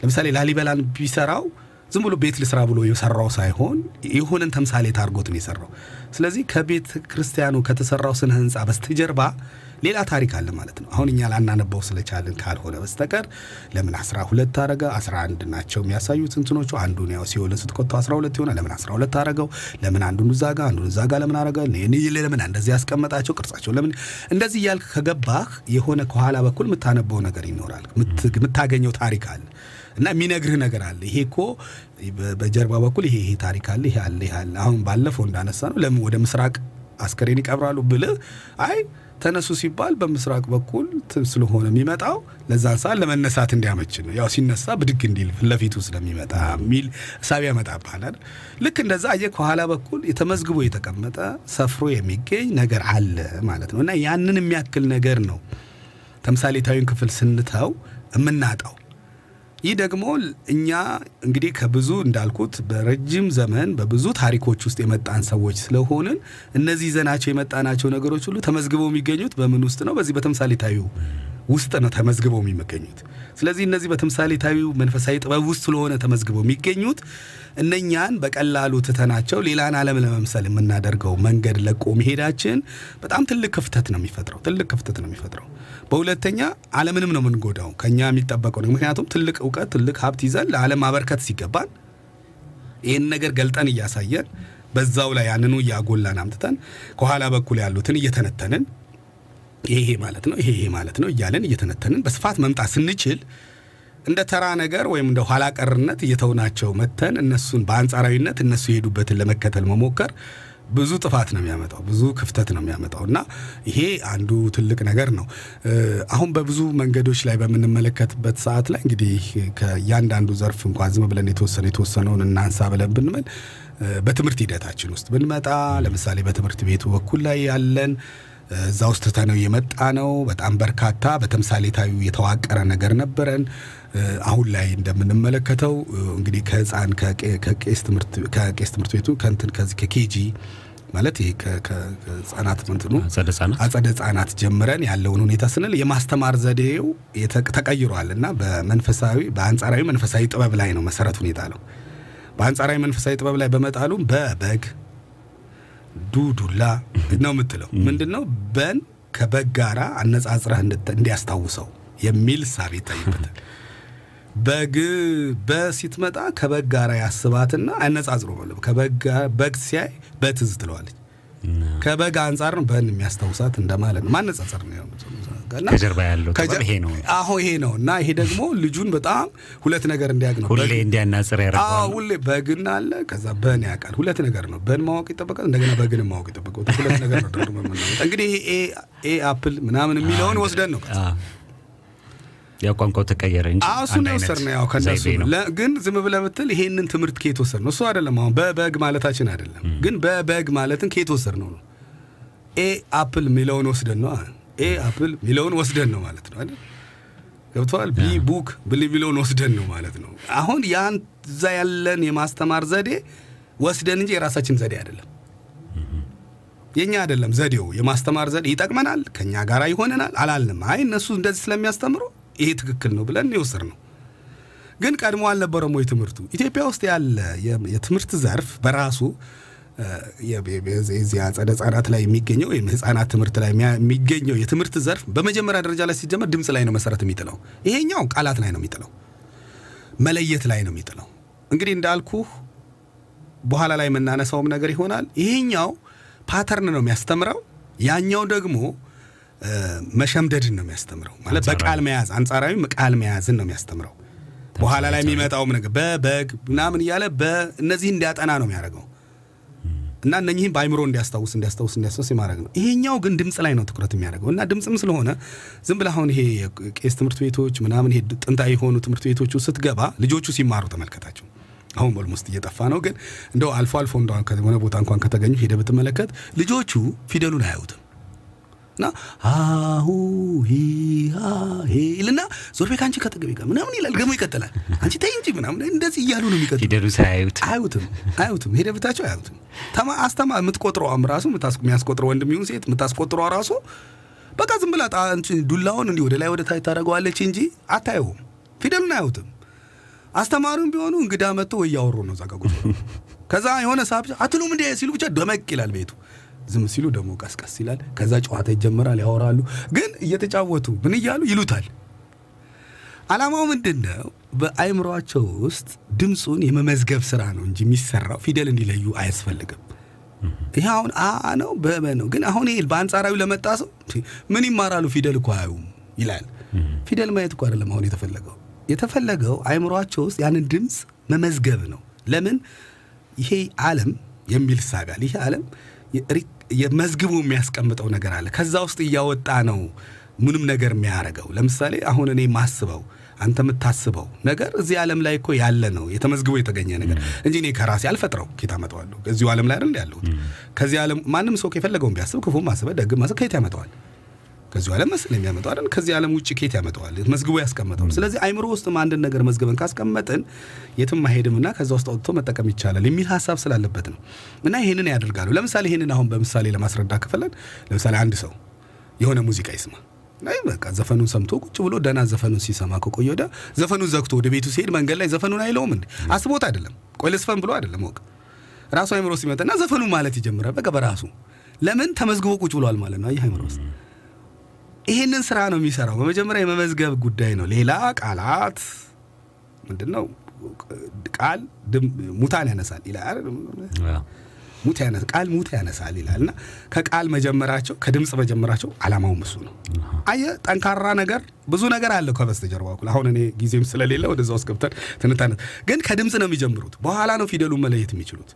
ለምሳሌ ላሊበላን ቢሰራው ዝም ብሎ ቤት ልስራ ብሎ የሰራው ሳይሆን የሆነን ተምሳሌት አድርጎት ነው የሰራው። ስለዚህ ከቤተ ክርስቲያኑ ከተሰራው ስነ ህንፃ በስተጀርባ ሌላ ታሪክ አለ ማለት ነው። አሁን እኛ ላናነበው ስለቻልን ካልሆነ በስተቀር ለምን አስራ ሁለት አረገ? አስራ አንድ ናቸው የሚያሳዩት እንትኖቹ። አንዱን ያው ሲኦልን ስትቆጥተው አስራ ሁለት ይሆናል። ለምን አስራ ሁለት አረገው? ለምን አንዱን እዛ ጋ አንዱን እዛ ጋ ለምን አረገ? ለምን እንደዚህ ያስቀመጣቸው ቅርጻቸው ለምን እንደዚህ እያልክ ከገባህ የሆነ ከኋላ በኩል የምታነበው ነገር ይኖራል፣ የምታገኘው ታሪክ አለ እና የሚነግርህ ነገር አለ። ይሄ እኮ በጀርባ በኩል ይሄ ይሄ ታሪክ አለ፣ ይሄ አለ፣ ይሄ አለ። አሁን ባለፈው እንዳነሳ ነው ለምን ወደ ምስራቅ አስከሬን ይቀብራሉ ብልህ አይ ተነሱ ሲባል በምስራቅ በኩል ስለሆነ የሚመጣው ለዛን ሰዓት ለመነሳት እንዲያመች ነው። ያው ሲነሳ ብድግ እንዲል ፊት ለፊቱ ስለሚመጣ የሚል እሳቢ ያመጣብሃል። ልክ እንደዛ አየህ፣ ከኋላ በኩል የተመዝግቦ የተቀመጠ ሰፍሮ የሚገኝ ነገር አለ ማለት ነው። እና ያንን የሚያክል ነገር ነው ተምሳሌታዊን ክፍል ስንተው የምናጣው። ይህ ደግሞ እኛ እንግዲህ ከብዙ እንዳልኩት በረጅም ዘመን በብዙ ታሪኮች ውስጥ የመጣን ሰዎች ስለሆንን እነዚህ ይዘናቸው የመጣናቸው ነገሮች ሁሉ ተመዝግበው የሚገኙት በምን ውስጥ ነው? በዚህ በተምሳሌታዊው ውስጥ ነው ተመዝግበው የሚገኙት። ስለዚህ እነዚህ በተምሳሌታዊው መንፈሳዊ ጥበብ ውስጥ ስለሆነ ተመዝግበው የሚገኙት እነኛን በቀላሉ ትተናቸው ሌላን ዓለም ለመምሰል የምናደርገው መንገድ ለቆ መሄዳችን በጣም ትልቅ ክፍተት ነው የሚፈጥረው። ትልቅ ክፍተት ነው የሚፈጥረው። በሁለተኛ ዓለምንም ነው የምንጎዳው። ከኛ የሚጠበቀው ነው። ምክንያቱም ትልቅ እውቀት፣ ትልቅ ሀብት ይዘን ለዓለም ማበርከት ሲገባን ይህን ነገር ገልጠን እያሳየን በዛው ላይ ያንኑ እያጎላን አምጥተን ከኋላ በኩል ያሉትን እየተነተንን ይሄ ማለት ነው ይሄ ማለት ነው እያለን እየተነተንን በስፋት መምጣት ስንችል እንደ ተራ ነገር ወይም እንደ ኋላ ቀርነት እየተውናቸው መተን እነሱን በአንጻራዊነት እነሱ የሄዱበትን ለመከተል መሞከር ብዙ ጥፋት ነው የሚያመጣው፣ ብዙ ክፍተት ነው የሚያመጣው እና ይሄ አንዱ ትልቅ ነገር ነው። አሁን በብዙ መንገዶች ላይ በምንመለከትበት ሰዓት ላይ እንግዲህ ከእያንዳንዱ ዘርፍ እንኳን ዝም ብለን የተወሰነ የተወሰነውን እናንሳ ብለን ብንመል በትምህርት ሂደታችን ውስጥ ብንመጣ ለምሳሌ በትምህርት ቤቱ በኩል ላይ ያለን እዛ ውስጥ ትተነው የመጣ ነው። በጣም በርካታ በተምሳሌታዊ የተዋቀረ ነገር ነበረን። አሁን ላይ እንደምንመለከተው እንግዲህ ከህፃን ከቄስ ትምህርት ቤቱ ከንትን ከዚህ ከኬጂ ማለት ይሄ ከህጻናት ምንትኑ አጸደ ህጻናት ጀምረን ያለውን ሁኔታ ስንል የማስተማር ዘዴው ተቀይሯል እና በመንፈሳዊ በአንጻራዊ መንፈሳዊ ጥበብ ላይ ነው መሰረት ሁኔታ ነው። በአንጻራዊ መንፈሳዊ ጥበብ ላይ በመጣሉ በበግ ዱዱላ ነው የምትለው። ምንድን ነው በን ከበግ ጋራ አነጻጽረህ እንዲያስታውሰው የሚል ሳቤ ይታይበታል። በግ በሲትመጣ ከበግ ጋራ ያስባትና አነጻጽሮ በግ ሲያይ በትዝ ትለዋለች። ከበግ አንጻር ነው በን የሚያስታውሳት እንደማለት ነው። ማነጻጸር ነው ከጀርባ ያለው ይሄ ነው። አሁ ይሄ ነው እና ይሄ ደግሞ ልጁን በጣም ሁለት ነገር እንዲያውቅ ነው። ሁሌ እንዲያናጽር ያደርገዋል። ሁሌ በግ አለ፣ ከዛ በን ያውቃል። ሁለት ነገር ነው። በን ማወቅ ይጠበቃል፣ እንደገና በግን ማወቅ ይጠበቃል። ሁለት ነገር ነው እንግዲህ ይሄ A apple ምናምን የሚለውን ወስደን ነው ያው ቋንቋው ተቀየረ እንጂ እሱን የወሰድነው ያው ከነሱ ግን ዝም ብለህ ብትል ይሄንን ትምህርት ከየት ወሰድነው? እሱ አይደለም አሁን በበግ ማለታችን አይደለም፣ ግን በበግ ማለትን ከየት ወሰድነው ነው A apple የሚለውን ወስደን ነው A apple የሚለውን ወስደን ነው ማለት ነው አይደል? ገብቶሃል። B book ብል የሚለውን ወስደን ነው ማለት ነው። አሁን ያን እዛ ያለን የማስተማር ዘዴ ወስደን እንጂ የራሳችን ዘዴ አይደለም። የኛ አይደለም ዘዴው። የማስተማር ዘዴ ይጠቅመናል፣ ከኛ ጋር ይሆነናል አላልንም። አይ እነሱ እንደዚህ ስለሚያስተምሩ ይሄ ትክክል ነው ብለን የወሰድነው። ግን ቀድሞ አልነበረም ወይ ትምህርቱ? ኢትዮጵያ ውስጥ ያለ የትምህርት ዘርፍ በራሱ የዚህ አጸደ ላይ የሚገኘው ወይም ህጻናት ትምህርት ላይ የሚገኘው የትምህርት ዘርፍ በመጀመሪያ ደረጃ ላይ ሲጀመር ድምፅ ላይ ነው መሰረት የሚጥለው። ይሄኛው ቃላት ላይ ነው የሚጥለው፣ መለየት ላይ ነው የሚጥለው። እንግዲህ እንዳልኩህ በኋላ ላይ የምናነሳውም ነገር ይሆናል። ይሄኛው ፓተርን ነው የሚያስተምረው፣ ያኛው ደግሞ መሸምደድን ነው የሚያስተምረው። ማለት በቃል መያዝ አንጻራዊ ቃል መያዝን ነው የሚያስተምረው። በኋላ ላይ የሚመጣውም ነገር በበግ ምናምን እያለ በእነዚህ እንዲያጠና ነው የሚያደርገው እና እነኚህም በአይምሮ እንዲያስታውስ እንዲያስታውስ እንዲያስታውስ የማድረግ ነው። ይሄኛው ግን ድምፅ ላይ ነው ትኩረት የሚያደርገው እና ድምፅም ስለሆነ ዝም ብለህ አሁን ይሄ ቄስ ትምህርት ቤቶች ምናምን ይሄ ጥንታዊ የሆኑ ትምህርት ቤቶቹ ስትገባ ልጆቹ ሲማሩ ተመልከታቸው። አሁን almost እየጠፋ ነው፣ ግን እንደው አልፎ አልፎ እንደሆነ ቦታ እንኳን ከተገኙ ሄደህ ብትመለከት ልጆቹ ፊደሉን አያዩትም እና አሁ ይልና ዞር ቤት አንቺ ከጠገቤ ጋር ምናምን ይላል። ደግሞ ይቀጥላል። አንቺ ተይ እንጂ ምናምን እንደዚህ እያሉ ነው የሚቀጥሉ። ፊደሉ ሳያዩት አያዩትም አያዩትም። ሄደ ብታቸው አያዩትም። ተማ አስተማ የምትቆጥረዋም ራሱ የሚያስቆጥረው ወንድም ይሁን ሴት የምታስቆጥረዋ ራሱ በቃ ዝም ብላ ዱላውን እንዲህ ወደ ላይ ወደ ታች ታደርገዋለች እንጂ አታየውም። ፊደሉን አያዩትም። አስተማሪውም ቢሆኑ እንግዳ መጥቶ ወይ እያወሩ ነው እዛ ጋር ከዛ የሆነ ሳብ አትሉም እንዲ ሲሉ ብቻ ደመቅ ይላል ቤቱ ዝም ሲሉ ደግሞ ቀስቀስ ይላል። ከዛ ጨዋታ ይጀምራል፣ ያወራሉ። ግን እየተጫወቱ ምን እያሉ ይሉታል። አላማው ምንድን ነው? በአይምሯቸው ውስጥ ድምፁን የመመዝገብ ስራ ነው እንጂ የሚሰራው ፊደል እንዲለዩ አያስፈልግም። ይህ አሁን አ ነው በበ ነው። ግን አሁን ይሄ በአንጻራዊ ለመጣ ሰው ምን ይማራሉ? ፊደል እኮ አያዩም ይላል። ፊደል ማየት እኮ አይደለም አሁን የተፈለገው። የተፈለገው አይምሯቸው ውስጥ ያንን ድምፅ መመዝገብ ነው። ለምን ይሄ ዓለም የሚል ሳቢያል ይሄ ዓለም የመዝግቡ የሚያስቀምጠው ነገር አለ። ከዛ ውስጥ እያወጣ ነው ምንም ነገር የሚያደርገው። ለምሳሌ አሁን እኔ ማስበው አንተ የምታስበው ነገር እዚህ ዓለም ላይ እኮ ያለ ነው የተመዝግቦ የተገኘ ነገር እንጂ እኔ ከራሴ አልፈጥረው ኬት አመጣዋለሁ? እዚሁ ዓለም ላይ አይደል ያለሁት። ከዚህ ዓለም ማንም ሰው የፈለገውን ቢያስብ ክፉ ማስበ ደግ ማስብ ከየት ያመጣዋል? ከዚሁ ዓለም መስል የሚያመጣው አይደል? ከዚህ ዓለም ውጭ ኬት ያመጣዋል? መዝግቦ ያስቀመጠው። ስለዚህ አይምሮ ውስጥም አንድን ነገር መዝግበን ካስቀመጥን የትም አይሄድምና ከዛ ውስጥ አውጥቶ መጠቀም ይቻላል የሚል ሀሳብ ስላለበት ነው። እና ይህንን ያደርጋሉ። ለምሳሌ ይህንን አሁን በምሳሌ ለማስረዳ ከፈለን ለምሳሌ አንድ ሰው የሆነ ሙዚቃ ይስማ አይ በቃ ዘፈኑን ሰምቶ ቁጭ ብሎ ደህና ዘፈኑን ሲሰማ ከቆየ ወዲያ ዘፈኑን ዘግቶ ወደ ቤቱ ሲሄድ መንገድ ላይ ዘፈኑን አይለውም እንዴ? አስቦት አይደለም፣ ቆይ ልስፈን ብሎ አይደለም። ወቅ ራሱ አይምሮ ሲመጣና ዘፈኑ ማለት ይጀምራል። በቃ በራሱ ለምን ተመዝግቦ ቁጭ ብሏል ማለት ነው። አየህ አይምሮ ውስጥ ይሄንን ስራ ነው የሚሰራው። በመጀመሪያ የመመዝገብ ጉዳይ ነው። ሌላ ቃላት ምንድን ነው? ቃል ሙታን ያነሳል ይላል። ሙት ያነሳል ቃል ሙት ያነሳል ይላል እና ከቃል መጀመራቸው ከድምፅ መጀመራቸው አላማውም እሱ ነው። አየህ ጠንካራ ነገር ብዙ ነገር አለው ከበስተጀርባ በኩል። አሁን እኔ ጊዜም ስለሌለ ወደዛ ውስጥ ገብተን ትንታነ ግን ከድምፅ ነው የሚጀምሩት። በኋላ ነው ፊደሉን መለየት የሚችሉት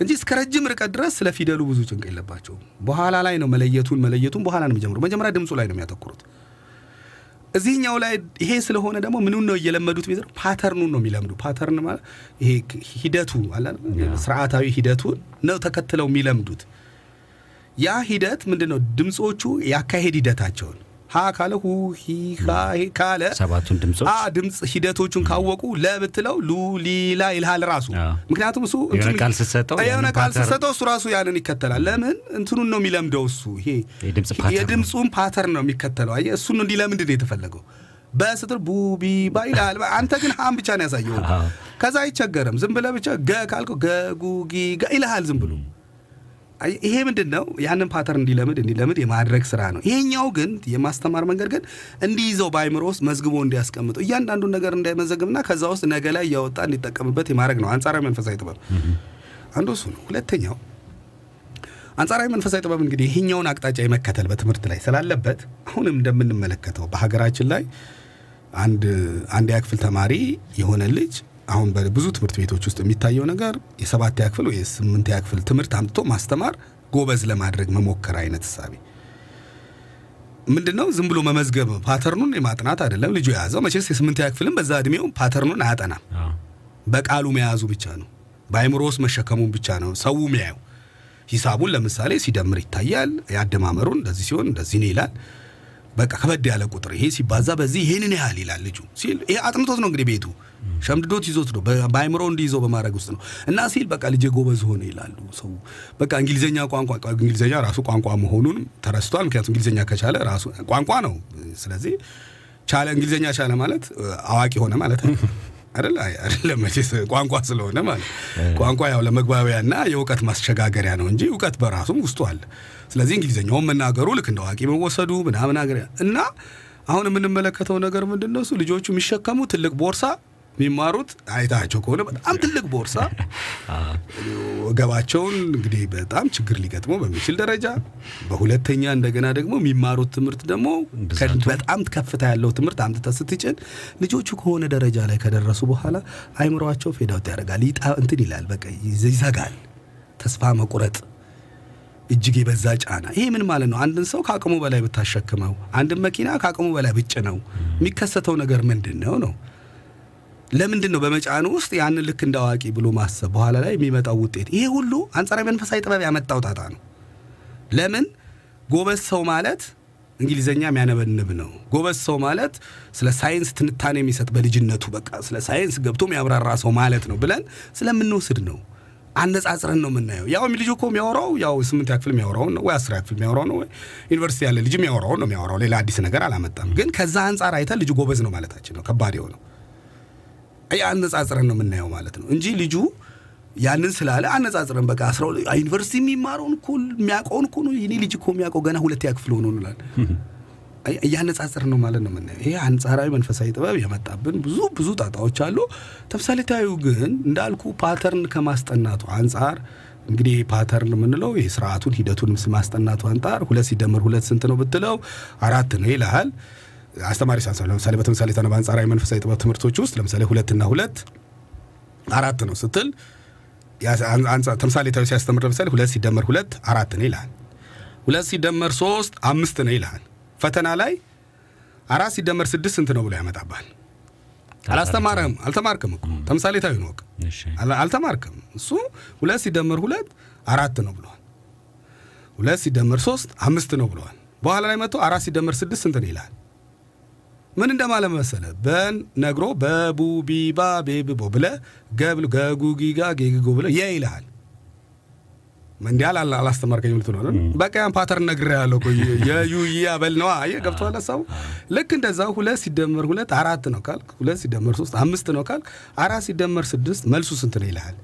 እንጂ እስከ ረጅም ርቀት ድረስ ስለ ፊደሉ ብዙ ጭንቅ የለባቸውም። በኋላ ላይ ነው መለየቱን መለየቱን በኋላ ነው የሚጀምሩት። መጀመሪያ ድምፁ ላይ ነው የሚያተኩሩት። እዚህኛው ላይ ይሄ ስለሆነ ደግሞ ምኑን ነው እየለመዱት ቤት pattern ኡን ነው የሚለምዱ። pattern ማለት ይሄ ሂደቱ አለ? ስርዓታዊ ሂደቱን ነው ተከትለው የሚለምዱት። ያ ሂደት ምንድን ነው? ድምፆቹ የአካሄድ ሂደታቸውን ሀ ካለ ሁ ሂ ሃ ሄ ካለ ሰባቱን ድምፆች አ ድምፅ ሂደቶቹን ካወቁ ለ ብትለው ሉ ሊ ላ ይልሃል ራሱ። ምክንያቱም እሱ ቃል ስትሰጠው የሆነ ቃል ስትሰጠው እሱ ራሱ ያንን ይከተላል። ለምን እንትኑን ነው የሚለምደው እሱ ይሄ የድምፅ pattern ነው። የድምፁን pattern ነው የሚከተለው። አየህ እሱን እንዲለምድ ነው የተፈለገው። በ ስትል ቡ ቢ ባ ይልሃል። አንተ ግን ሀን ብቻ ነው ያሳየው። ከዛ አይቸገርም። ዝም ብለህ ብቻ ገ ካልከው ገ ጉ ጊ ጋ ይልሃል ዝም ብሎ ይሄ ምንድን ነው? ያንን pattern እንዲለምድ እንዲለምድ የማድረግ ስራ ነው። ይሄኛው ግን የማስተማር መንገድ ግን እንዲይዘው በአይምሮ ውስጥ መዝግቦ እንዲያስቀምጠው እያንዳንዱን ነገር እንዳይመዘግብና ከዛ ውስጥ ነገ ላይ እያወጣ እንዲጠቀምበት የማድረግ ነው አንጻራዊ መንፈሳዊ ጥበብ። አንዱ እሱ ነው። ሁለተኛው አንጻራዊ መንፈሳዊ ጥበብ እንግዲህ ይሄኛውን አቅጣጫ የመከተል በትምህርት ላይ ስላለበት አሁንም እንደምንመለከተው በሀገራችን ላይ አንድ አንድ ክፍል ተማሪ የሆነ ልጅ አሁን በብዙ ትምህርት ቤቶች ውስጥ የሚታየው ነገር የሰባተኛ ክፍል ወይ የስምንተኛ ክፍል ትምህርት አምጥቶ ማስተማር ጎበዝ ለማድረግ መሞከር አይነት እሳቤ ምንድን ነው? ዝም ብሎ መመዝገብ pattern ኡን የማጥናት አይደለም። ልጁ የያዘው መቼስ የስምንተኛ ክፍልም በዛ እድሜው pattern ኡን አያጠናም። በቃሉ መያዙ ብቻ ነው። በአይምሮ ውስጥ መሸከሙን ብቻ ነው ሰው የሚያየው። ሂሳቡን ለምሳሌ ሲደምር ይታያል። ያደማመሩን እንደዚህ ሲሆን እንደዚህ ነው ይላል። በቃ ከበድ ያለ ቁጥር ይሄ ሲባዛ በዚህ ይሄንን ያህል ይላል ልጁ ሲል ይሄ አጥንቶት ነው እንግዲህ ቤቱ ሸምድዶት ይዞት ነው በአይምሮ እንዲይዘው በማድረግ ውስጥ ነው እና ሲል በቃ ልጄ ጎበዝ ሆነ ይላሉ ሰው በቃ እንግሊዝኛ ቋንቋ እንግሊዝኛ ራሱ ቋንቋ መሆኑን ተረስቷል። ምክንያቱም እንግሊዝኛ ከቻለ ራሱ ቋንቋ ነው። ስለዚህ ቻለ እንግሊዝኛ ቻለ ማለት አዋቂ ሆነ ማለት አይደለም። መቼስ ቋንቋ ስለሆነ ማለት ቋንቋ ያው ለመግባቢያና የእውቀት ማስሸጋገሪያ ነው እንጂ እውቀት በራሱም ውስጡ አለ። ስለዚህ እንግሊዝኛውን መናገሩ ልክ እንደ አዋቂ መወሰዱ ምናምን እና አሁን የምንመለከተው ነገር ምንድን ነው እሱ ልጆቹ የሚሸከሙ ትልቅ ቦርሳ የሚማሩት አይታቸው ከሆነ በጣም ትልቅ ቦርሳ [LAUGHS] ወገባቸውን እንግዲህ በጣም ችግር ሊገጥመው በሚችል ደረጃ፣ በሁለተኛ እንደገና ደግሞ የሚማሩት ትምህርት ደግሞ በጣም ከፍታ ያለው ትምህርት አምጥተህ ስትጭን ልጆቹ ከሆነ ደረጃ ላይ ከደረሱ በኋላ አይምሯቸው ፌዳውት ያደርጋል፣ እንትን ይላል፣ በቃ ይዘ- ይዘጋል። ተስፋ መቁረጥ እጅግ የበዛ ጫና። ይሄ ምን ማለት ነው? አንድን ሰው ከአቅሙ በላይ ብታሸክመው፣ አንድን መኪና ከአቅሙ በላይ ብጭ ነው የሚከሰተው ነገር ምንድን ነው ነው ለምንድን ነው በመጫኑ ውስጥ ያንን ልክ እንደ አዋቂ ብሎ ማሰብ በኋላ ላይ የሚመጣው ውጤት? ይሄ ሁሉ አንጻራዊ መንፈሳዊ ጥበብ ያመጣው ጣጣ ነው። ለምን ጎበዝ ሰው ማለት እንግሊዘኛ የሚያነበንብ ነው። ጎበዝ ሰው ማለት ስለ ሳይንስ ትንታኔ የሚሰጥ በልጅነቱ በቃ ስለ ሳይንስ ገብቶ የሚያብራራ ሰው ማለት ነው ብለን ስለምንወስድ ነው። አነጻጽረን ነው የምናየው። ያው ልጁ እኮ የሚያወራው ያው ስምንት ክፍል የሚያወራውን ነው ወይ አስር ክፍል የሚያወራው ነው ወይ ዩኒቨርሲቲ ያለ ልጅ የሚያወራውን ነው የሚያወራው። ሌላ አዲስ ነገር አላመጣም። ግን ከዛ አንጻር አይተን ልጁ ጎበዝ ነው ማለታችን ነው ከባድ የሆነው አነጻጽረን ነው የምናየው ማለት ነው እንጂ ልጁ ያንን ስላለ አነጻጽረን በቃ አስራ ሁለት ዩኒቨርሲቲ የሚማረውን እኮ የሚያውቀውን እኮ ነው የኔ ልጅ እኮ የሚያውቀው ገና ሁለተኛ ክፍል ሆኖ እንላለን። አይ- እያነጻጽረን ነው ማለት ነው የምናየው። ይሄ አንጻራዊ መንፈሳዊ ጥበብ የመጣብን ብዙ ብዙ ጣጣዎች አሉ። ተምሳሌታዊው ግን እንዳልኩ pattern ከማስጠናቱ አንጻር እንግዲህ pattern የምንለው ይሄ ስርዓቱን ሂደቱን ማስጠናቱ አንጻር ሁለት ሲደመር ሁለት ስንት ነው ብትለው አራት ነው ይልሃል። አስተማሪ ሳንሳ ለምሳሌ በተምሳሌታና በአንጻራዊ መንፈሳዊ ጥበብ ትምህርቶች ውስጥ ለምሳሌ ሁለትና ሁለት አራት ነው ስትል ተምሳሌታዊ ሲያስተምር ለምሳሌ ሁለት ሲደመር ሁለት አራት ነው ይልሃል። ሁለት ሲደመር ሶስት አምስት ነው ይልሃል። ፈተና ላይ አራት ሲደመር ስድስት ስንት ነው ብሎ ያመጣባል። አላስተማረህም፣ አልተማርክም እኮ ተምሳሌታዊ ነው አልተማርክም። እሱ ሁለት ሲደመር ሁለት አራት ነው ብለዋል። ሁለት ሲደመር ሶስት አምስት ነው ብለዋል። በኋላ ላይ መጥቶ አራት ሲደመር ስድስት ስንት ነው ይልሃል። ምን እንደማለት መሰለ በን ነግሮ በቡ ቢባ ቤብቦ ብለ ገብል ገጉጊጋ ጌግጎ ብለ የ ይልሃል። እንዲህ አላ አላስተማርከኝ ምልት ነው በቃ ያን ፓተርን ነግሬ ያለው የዩ አበል ነዋ። አየህ ገብቶሃል ሀሳቡ? ልክ እንደዛ ሁለት ሲደመር ሁለት አራት ነው ካልክ ሁለት ሲደመር ሶስት አምስት ነው ካልክ አራት ሲደመር ስድስት መልሱ ስንት ነው ይልሃል?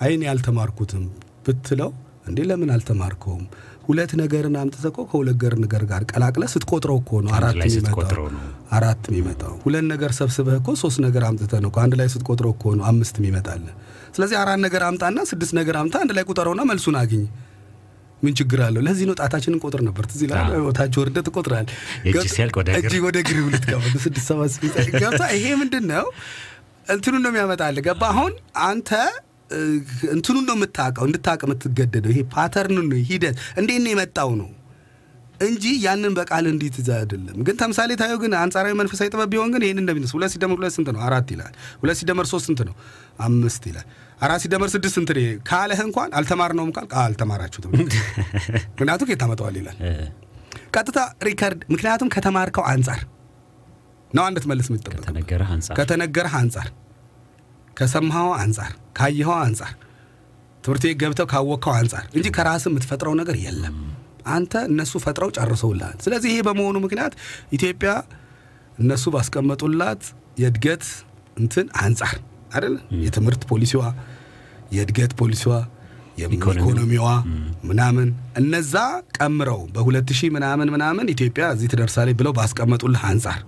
አይን ያልተማርኩትም ብትለው እንዴ ለምን አልተማርከውም ሁለት ነገርን አምጥተህ እኮ ከሁለት ገር ነገር ጋር ቀላቅለ ስትቆጥረው እኮ ነው አራት የሚመጣው። አራት የሚመጣው። ሁለት ነገር ሰብስበህ እኮ ሶስት ነገር አምጥተህ ነው አንድ ላይ ስትቆጥረው እኮ ነው አምስት የሚመጣል ስለዚህ አራት ነገር አምጣና ስድስት ነገር አምጣ አንድ ላይ ቁጠረውና መልሱን አግኝ። ምን ችግር አለው? ለዚህ ነው ጣታችንን ቆጥር ነበር። ትዝ ይላል? ታች ወርደህ ትቆጥራለህ። እጅ ወደ እግር። ልትገባ ስድስት ሰባት ገብታ ይሄ ምንድን ነው እንትኑን ነው የሚያመጣልህ። ገባ አሁን? አንተ እንትኑን ነው የምታውቀው እንድታውቅ የምትገደደው ይሄ pattern ነው ሂደት እንዴት ነው የመጣው ነው እንጂ ያንን በቃል እንድትይዝ አይደለም። ግን ተምሳሌታዊው ግን አንጻራዊ መንፈሳዊ ጥበብ ቢሆን ግን ይህን እንደሚነስ ሁለት ሲደመር ሁለት ስንት ነው? አራት ይላል። ሁለት ሲደመር ሶስት ስንት ነው? አምስት ይላል። አራት ሲደመር ስድስት ስንት ነው? ካለህ እንኳን አልተማርነውም "አዎ፣ አልተማራችሁትም [LAUGHS] ምክንያቱም ከየት ታመጣዋል ይላል። ቀጥታ record ምክንያቱም ከተማርከው አንጻር ነው አንድ ትመልስ የምትጠበቅ ከተነገረህ አንጻር ከሰማኸው አንጻር ካየኸው አንጻር ትምህርት ቤት ገብተው ካወቅከው አንጻር እንጂ ከራስህ የምትፈጥረው ነገር የለም። አንተ እነሱ ፈጥረው ጨርሰውልሃል። ስለዚህ ይሄ በመሆኑ ምክንያት ኢትዮጵያ እነሱ ባስቀመጡላት የእድገት እንትን አንጻር አይደለ የትምህርት ፖሊሲዋ፣ የእድገት ፖሊሲዋ፣ የኢኮኖሚዋ ምናምን እነዛ ቀምረው በሁለት ሺህ ምናምን ምናምን ኢትዮጵያ እዚህ ትደርሳለች ብለው ባስቀመጡልህ አንጻር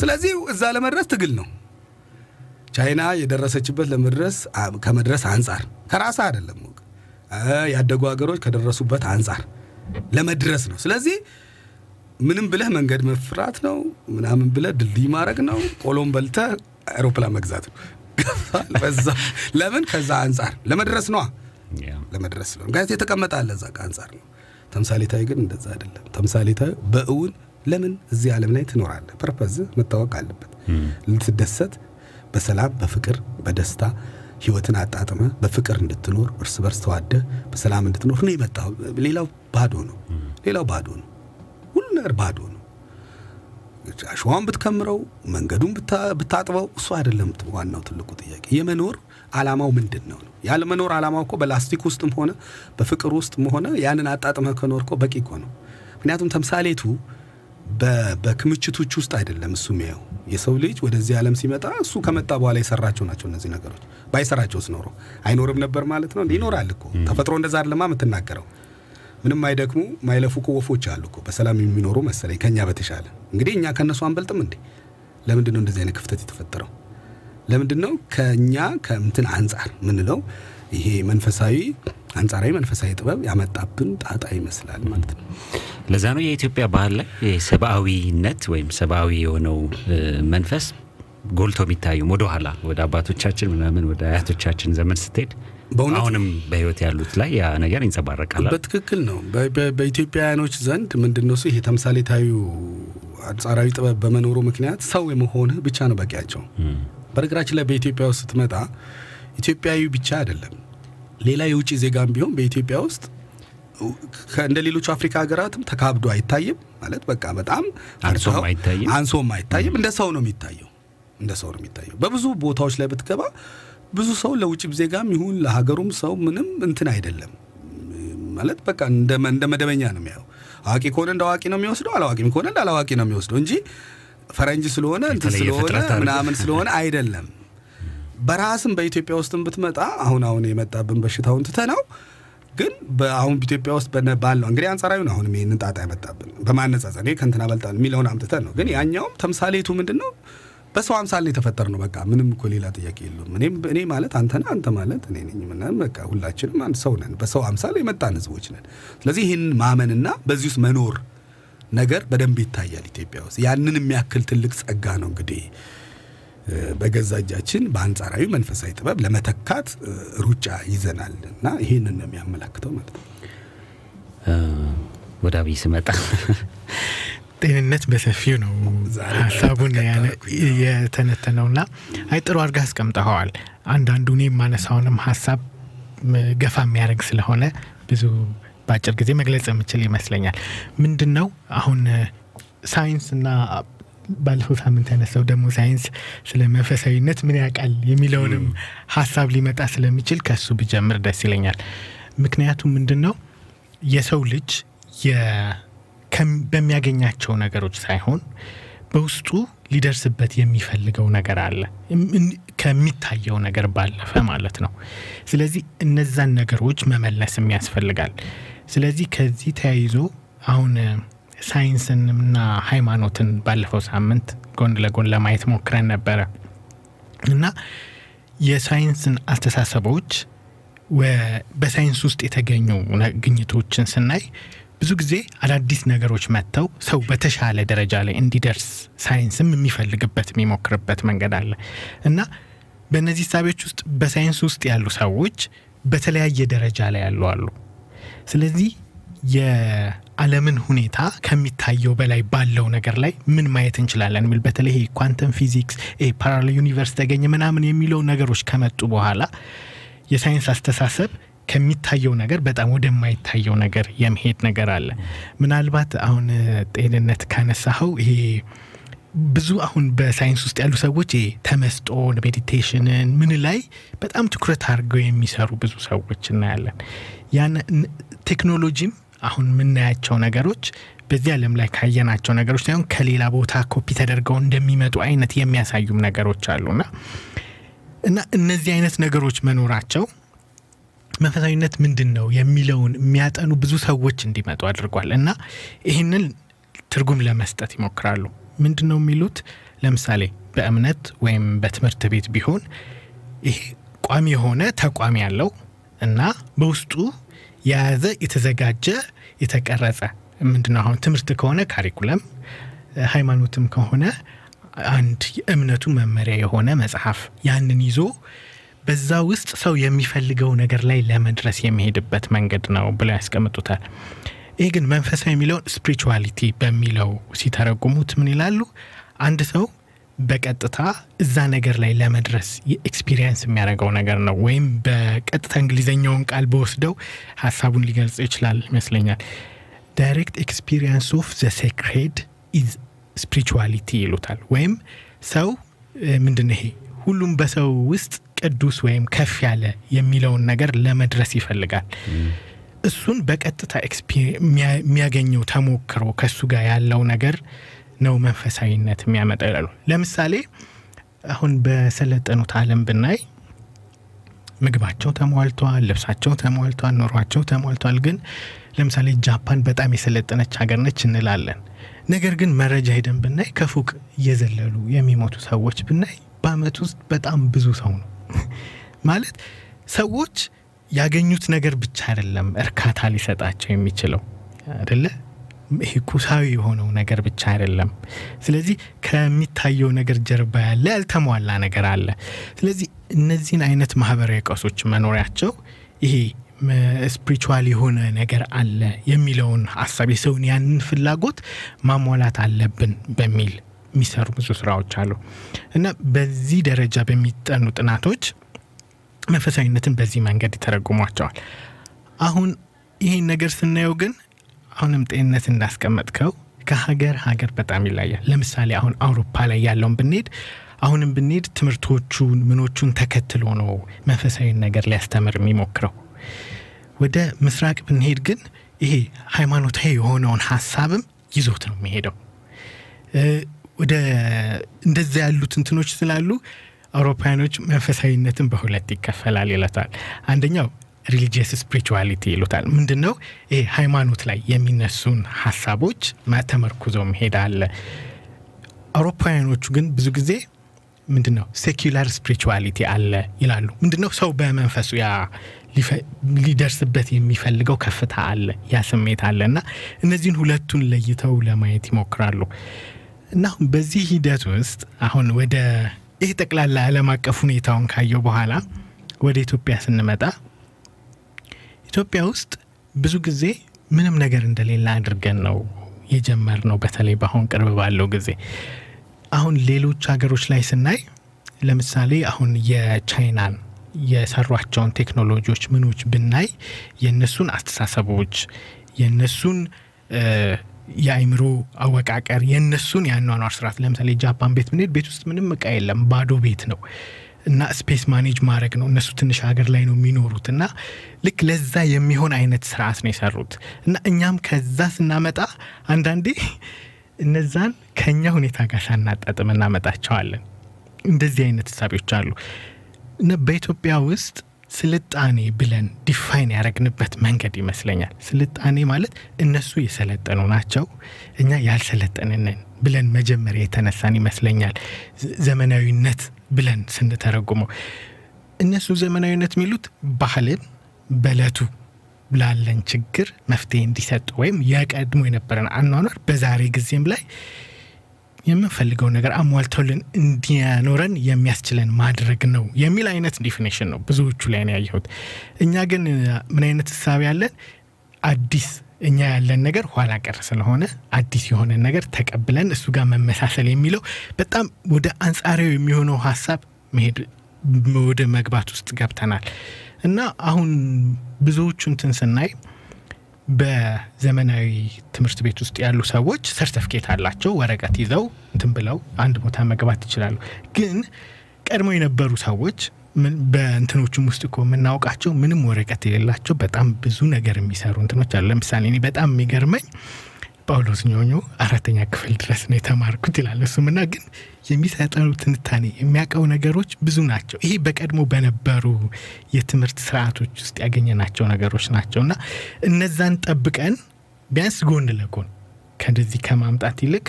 ስለዚህ እዛ ለመድረስ ትግል ነው። ቻይና የደረሰችበት ለመድረስ ከመድረስ አንጻር ከራሳ አይደለም ያደጉ ሀገሮች ከደረሱበት አንጻር ለመድረስ ነው። ስለዚህ ምንም ብለህ መንገድ መፍራት ነው፣ ምናምን ብለህ ድልድይ ማድረግ ነው፣ ቆሎም በልተህ አውሮፕላን መግዛት ነው።? [LAUGHS] በዛ ለምን ከዛ አንጻር ለመድረስ ነዋ ለመድረስ ስለሆነ ጋዜጣ የተቀመጠ አለ እዛ አንጻር ነው። ተምሳሌታዊ ግን እንደዛ አይደለም። ተምሳሌታዊ በእውን ለምን እዚህ ዓለም ላይ ትኖራለህ? purpose መታወቅ አለበት። ልትደሰት፣ በሰላም በፍቅር በደስታ ህይወትን አጣጥመህ በፍቅር እንድትኖር እርስ በርስ ተዋደህ በሰላም እንድትኖር ነው የመጣው። ሌላው ባዶ ነው። ሌላው ባዶ ነው። ሁሉ ነገር ባዶ ነው። አሸዋን ብትከምረው መንገዱን ብታ- ብታጥበው እሱ አይደለም ዋናው ትልቁ ጥያቄ። የመኖር አላማው ምንድን ነው ነው? ያለመኖር አላማው እኮ በላስቲክ ውስጥም ሆነ በፍቅር ውስጥም ሆነ ያንን አጣጥመህ ከኖርከው በቂ እኮ ነው። ምክንያቱም ተምሳሌቱ በክምችቶች ውስጥ አይደለም እሱ የሚያየው። የሰው ልጅ ወደዚህ ዓለም ሲመጣ እሱ ከመጣ በኋላ የሰራቸው ናቸው እነዚህ ነገሮች። ባይሰራቸውስ ኖሮ አይኖርም ነበር ማለት ነው። ይኖራል እኮ። ተፈጥሮ እንደዛ አይደለማ የምትናገረው። ምንም አይደክሙ ማይለፉ እኮ ወፎች አሉ እኮ። በሰላም የሚኖሩ መሰለኝ ከኛ በተሻለ። እንግዲህ እኛ ከእነሱ አንበልጥም እንዴ? ለምንድን ነው እንደዚህ አይነት ክፍተት የተፈጠረው? ለምንድን ነው ከእኛ ከምትን አንጻር ምንለው ይሄ መንፈሳዊ አንጻራዊ መንፈሳዊ ጥበብ ያመጣብን ጣጣ ይመስላል ማለት ነው። ለዛ ነው የኢትዮጵያ ባህል ላይ ሰብአዊነት ወይም ሰብአዊ የሆነው መንፈስ ጎልቶ የሚታዩም ወደ ኋላ ወደ አባቶቻችን ምናምን ወደ አያቶቻችን ዘመን ስትሄድ አሁንም በህይወት ያሉት ላይ ያ ነገር ይንጸባረቃል። በትክክል ነው። በኢትዮጵያውያኖች ዘንድ ምንድን ነው እሱ? ይሄ ተምሳሌታዊ አንጻራዊ ጥበብ በመኖሩ ምክንያት ሰው የመሆንህ ብቻ ነው በቂያቸው። በነገራችን ላይ በኢትዮጵያ ውስጥ ስትመጣ ኢትዮጵያዊ ብቻ አይደለም፣ ሌላ የውጭ ዜጋም ቢሆን በኢትዮጵያ ውስጥ እንደ ሌሎቹ አፍሪካ ሀገራትም ተካብዶ አይታይም። ማለት በቃ በጣም አንሶም አይታይም። አንሶም አይታይም። እንደ ሰው ነው የሚታየው። እንደ ሰው ነው የሚታየው። በብዙ ቦታዎች ላይ ብትገባ ብዙ ሰው ለውጭ ዜጋም ይሁን ለሀገሩም ሰው ምንም እንትን አይደለም። ማለት በቃ እንደ መደበኛ ነው የሚያየው። አዋቂ ከሆነ እንደ አዋቂ ነው የሚወስደው፣ አላዋቂም ከሆነ እንደ አላዋቂ ነው የሚወስደው እንጂ ፈረንጅ ስለሆነ እንትን ስለሆነ ምናምን ስለሆነ አይደለም። በራስም በኢትዮጵያ ውስጥም ብትመጣ አሁን አሁን የመጣብን በሽታውን ትተነው ግን በአሁን ኢትዮጵያ ውስጥ ባለው እንግዲህ አንጻራዊ ነው። አሁንም ጣጣ ያመጣብን በማነጻጸር እኔ ከእንትና የሚለውን አምጥተን ነው። ግን ያኛውም ተምሳሌቱ ምንድን ነው? በሰው አምሳል የተፈጠር ነው። በቃ ምንም እኮ ሌላ ጥያቄ የለውም። እኔ ማለት አንተ ነህ፣ አንተ ማለት እኔ ነኝ። ምናምን በቃ ሁላችንም አንድ ሰው ነን። በሰው አምሳል የመጣን ህዝቦች ነን። ስለዚህ ይህን ማመንና በዚህ ውስጥ መኖር ነገር በደንብ ይታያል ኢትዮጵያ ውስጥ። ያንን የሚያክል ትልቅ ጸጋ ነው እንግዲህ በገዛ እጃችን በአንጻራዊ መንፈሳዊ ጥበብ ለመተካት ሩጫ ይዘናል እና ይህንን ነው የሚያመላክተው ማለት ነው። ወደ አብይ ስመጣ [LAUGHS] ጤንነት በሰፊው ነው ሀሳቡን የተነተነውና አይ ጥሩ አድርገህ አስቀምጠኸዋል። አንዳንዱ እኔ የማነሳውንም ሀሳብ ገፋ የሚያደርግ ስለሆነ ብዙ በአጭር ጊዜ መግለጽ የምችል ይመስለኛል። ምንድን ነው አሁን ሳይንስና ባለፈው ሳምንት ያነሳው ደግሞ ሳይንስ ስለ መንፈሳዊነት ምን ያውቃል የሚለውንም ሀሳብ ሊመጣ ስለሚችል ከሱ ብጀምር ደስ ይለኛል። ምክንያቱም ምንድን ነው የሰው ልጅ በሚያገኛቸው ነገሮች ሳይሆን በውስጡ ሊደርስበት የሚፈልገው ነገር አለ ከሚታየው ነገር ባለፈ ማለት ነው። ስለዚህ እነዛን ነገሮች መመለስም ያስፈልጋል። ስለዚህ ከዚህ ተያይዞ አሁን እ፣ ሳይንስንና ሃይማኖትን ባለፈው ሳምንት ጎን ለጎን ለማየት ሞክረን ነበረ እና የሳይንስን አስተሳሰቦች በሳይንስ ውስጥ የተገኙ ግኝቶችን ስናይ ብዙ ጊዜ አዳዲስ ነገሮች መጥተው ሰው በተሻለ ደረጃ ላይ እንዲደርስ ሳይንስም የሚፈልግበት የሚሞክርበት መንገድ አለ እና በእነዚህ እሳቤዎች ውስጥ በሳይንስ ውስጥ ያሉ ሰዎች በተለያየ ደረጃ ላይ ያሉ አሉ። ስለዚህ የዓለምን ሁኔታ ከሚታየው በላይ ባለው ነገር ላይ ምን ማየት እንችላለን የሚል በተለይ quantum physics parallel universe ተገኘ ምናምን የሚለው ነገሮች ከመጡ በኋላ የሳይንስ አስተሳሰብ ከሚታየው ነገር በጣም ወደማይታየው ነገር የመሄድ ነገር አለ። ምናልባት አሁን ጤንነት ካነሳኸው ይሄ ብዙ አሁን በሳይንስ ውስጥ ያሉ ሰዎች ተመስጦን፣ meditation ን ምን ላይ በጣም ትኩረት አድርገው የሚሰሩ ብዙ ሰዎች እናያለን። ያን ቴክኖሎጂም አሁን የምናያቸው ነገሮች በዚህ ዓለም ላይ ካየናቸው ነገሮች ሳይሆን ከሌላ ቦታ ኮፒ ተደርገው እንደሚመጡ አይነት የሚያሳዩም ነገሮች አሉና እና እነዚህ አይነት ነገሮች መኖራቸው መንፈሳዊነት ምንድን ነው የሚለውን የሚያጠኑ ብዙ ሰዎች እንዲመጡ አድርጓል እና ይህንን ትርጉም ለመስጠት ይሞክራሉ። ምንድን ነው የሚሉት? ለምሳሌ በእምነት ወይም በትምህርት ቤት ቢሆን ይሄ ቋሚ የሆነ ተቋም ያለው እና በውስጡ የያዘ የተዘጋጀ የተቀረጸ ምንድነው አሁን ትምህርት ከሆነ ካሪኩለም፣ ሃይማኖትም ከሆነ አንድ የእምነቱ መመሪያ የሆነ መጽሐፍ ያንን ይዞ በዛ ውስጥ ሰው የሚፈልገው ነገር ላይ ለመድረስ የሚሄድበት መንገድ ነው ብለው ያስቀምጡታል። ይህ ግን መንፈሳዊ የሚለውን spirituality በሚለው ሲተረጉሙት ምን ይላሉ? አንድ ሰው በቀጥታ እዛ ነገር ላይ ለመድረስ experience የሚያደርገው ነገር ነው። ወይም በቀጥታ እንግሊዝኛውን ቃል በወስደው ሀሳቡን ሊገልጽ ይችላል ይመስለኛል። direct experience of the sacred is spirituality ይሉታል። ወይም ሰው ምንድን ይሄ ሁሉም በሰው ውስጥ ቅዱስ ወይም ከፍ ያለ የሚለውን ነገር ለመድረስ ይፈልጋል። እሱን በቀጥታ የሚያገኘው ተሞክሮ ከእሱ ጋር ያለው ነገር ነው መንፈሳዊነት የሚያመጣ ይላሉ። ለምሳሌ አሁን በሰለጠኑት ዓለም ብናይ ምግባቸው ተሟልተዋል፣ ልብሳቸው ተሟልተዋል፣ ኑሯቸው ተሟልተዋል። ግን ለምሳሌ ጃፓን በጣም የሰለጠነች ሀገር ነች እንላለን። ነገር ግን መረጃ ሄደን ብናይ ከፎቅ እየዘለሉ የሚሞቱ ሰዎች ብናይ በአመት ውስጥ በጣም ብዙ ሰው ነው [LAUGHS] ማለት ሰዎች ያገኙት ነገር ብቻ አይደለም እርካታ ሊሰጣቸው የሚችለው አይደለ ይሄ ቁሳዊ የሆነው ነገር ብቻ አይደለም። ስለዚህ ከሚታየው ነገር ጀርባ ያለ ያልተሟላ ነገር አለ። ስለዚህ እነዚህን አይነት ማህበራዊ ቀውሶች መኖሪያቸው ይሄ ስፒሪቹዋል የሆነ ነገር አለ የሚለውን ሀሳብ የሰውን ያንን ፍላጎት ማሟላት አለብን በሚል የሚሰሩ ብዙ ስራዎች አሉ እና በዚህ ደረጃ በሚጠኑ ጥናቶች መንፈሳዊነትን በዚህ መንገድ ይተረጉሟቸዋል። አሁን ይህን ነገር ስናየው ግን አሁንም ጤንነት እንዳስቀመጥከው ከሀገር ሀገር በጣም ይለያል። ለምሳሌ አሁን አውሮፓ ላይ ያለውን ብንሄድ አሁንም ብንሄድ ትምህርቶቹን ምኖቹን ተከትሎ ነው መንፈሳዊ ነገር ሊያስተምር የሚሞክረው። ወደ ምስራቅ ብንሄድ ግን ይሄ ሃይማኖታዊ የሆነውን ሀሳብም ይዞት ነው የሚሄደው። ወደ እንደዚያ ያሉት እንትኖች ስላሉ አውሮፓውያኖች መንፈሳዊነትን በሁለት ይከፈላል ይለታል። አንደኛው religious spirituality ይሉታል። ምንድን ነው ይሄ ሃይማኖት ላይ የሚነሱን ሀሳቦች ተመርኩዞ መሄድ አለ። አውሮፓውያኖቹ ግን ብዙ ጊዜ ምንድን ነው secular spirituality አለ ይላሉ። ምንድን ነው ሰው በመንፈሱ ያ ሊደርስበት የሚፈልገው ከፍታ አለ፣ ያ ስሜት አለ እና እነዚህን ሁለቱን ለይተው ለማየት ይሞክራሉ። እና በዚህ ሂደት ውስጥ አሁን ወደ ይህ ጠቅላላ ዓለም አቀፍ ሁኔታውን ካየው በኋላ ወደ ኢትዮጵያ ስንመጣ ኢትዮጵያ ውስጥ ብዙ ጊዜ ምንም ነገር እንደሌለ አድርገን ነው የጀመር ነው። በተለይ በአሁን ቅርብ ባለው ጊዜ አሁን ሌሎች ሀገሮች ላይ ስናይ ለምሳሌ አሁን የቻይናን የሰሯቸውን ቴክኖሎጂዎች ምኖች ብናይ የእነሱን አስተሳሰቦች የእነሱን የአይምሮ አወቃቀር የእነሱን የአኗኗር ስርዓት ለምሳሌ ጃፓን ቤት ብንሄድ ቤት ውስጥ ምንም እቃ የለም፣ ባዶ ቤት ነው እና space manage ማድረግ ነው። እነሱ ትንሽ ሀገር ላይ ነው የሚኖሩት እና ልክ ለዛ የሚሆን አይነት ስርዓት ነው የሰሩት እና እኛም ከዛ ስናመጣ አንዳንዴ እነዛን ከእኛ ሁኔታ ጋር ሳናጣጥም እናመጣቸዋለን። እንደዚህ አይነት እሳቤዎች አሉ እና በኢትዮጵያ ውስጥ ስልጣኔ ብለን ዲፋይን ያደረግንበት መንገድ ይመስለኛል። ስልጣኔ ማለት እነሱ የሰለጠኑ ናቸው፣ እኛ ያልሰለጠንንን ብለን መጀመሪያ የተነሳን ይመስለኛል። ዘመናዊነት ብለን ስንተረጉመው እነሱ ዘመናዊነት የሚሉት ባህልን በእለቱ ላለን ችግር መፍትሄ እንዲሰጡ ወይም የቀድሞ የነበረን አኗኗር በዛሬ ጊዜም ላይ የምንፈልገው ነገር አሟልተውልን እንዲያኖረን የሚያስችለን ማድረግ ነው የሚል አይነት definition ነው ብዙዎቹ ላይ ነው ያየሁት። እኛ ግን ምን አይነት እሳቤ ያለን አዲስ እኛ ያለን ነገር ኋላ ቀር ስለሆነ አዲስ የሆነን ነገር ተቀብለን እሱ ጋር መመሳሰል የሚለው በጣም ወደ አንጻራዊ የሚሆነው ሀሳብ መሄድ ወደ መግባት ውስጥ ገብተናል እና አሁን ብዙዎቹ እንትን ስናይ በዘመናዊ ትምህርት ቤት ውስጥ ያሉ ሰዎች ሰርተፍኬት አላቸው፣ ወረቀት ይዘው እንትን ብለው አንድ ቦታ መግባት ይችላሉ። ግን ቀድሞ የነበሩ ሰዎች በእንትኖችም ውስጥ እኮ የምናውቃቸው ምንም ወረቀት የሌላቸው በጣም ብዙ ነገር የሚሰሩ እንትኖች አሉ። ለምሳሌ እኔ በጣም የሚገርመኝ ጳውሎስ ኞኞ አራተኛ ክፍል ድረስ ነው የተማርኩት ይላል። እሱም እና ግን የሚሰጠው ትንታኔ የሚያውቀው ነገሮች ብዙ ናቸው። ይሄ በቀድሞ በነበሩ የትምህርት ስርዓቶች ውስጥ ያገኘናቸው ነገሮች ናቸው እና እነዛን ጠብቀን ቢያንስ ጎን ለጎን ከእንደዚህ ከማምጣት ይልቅ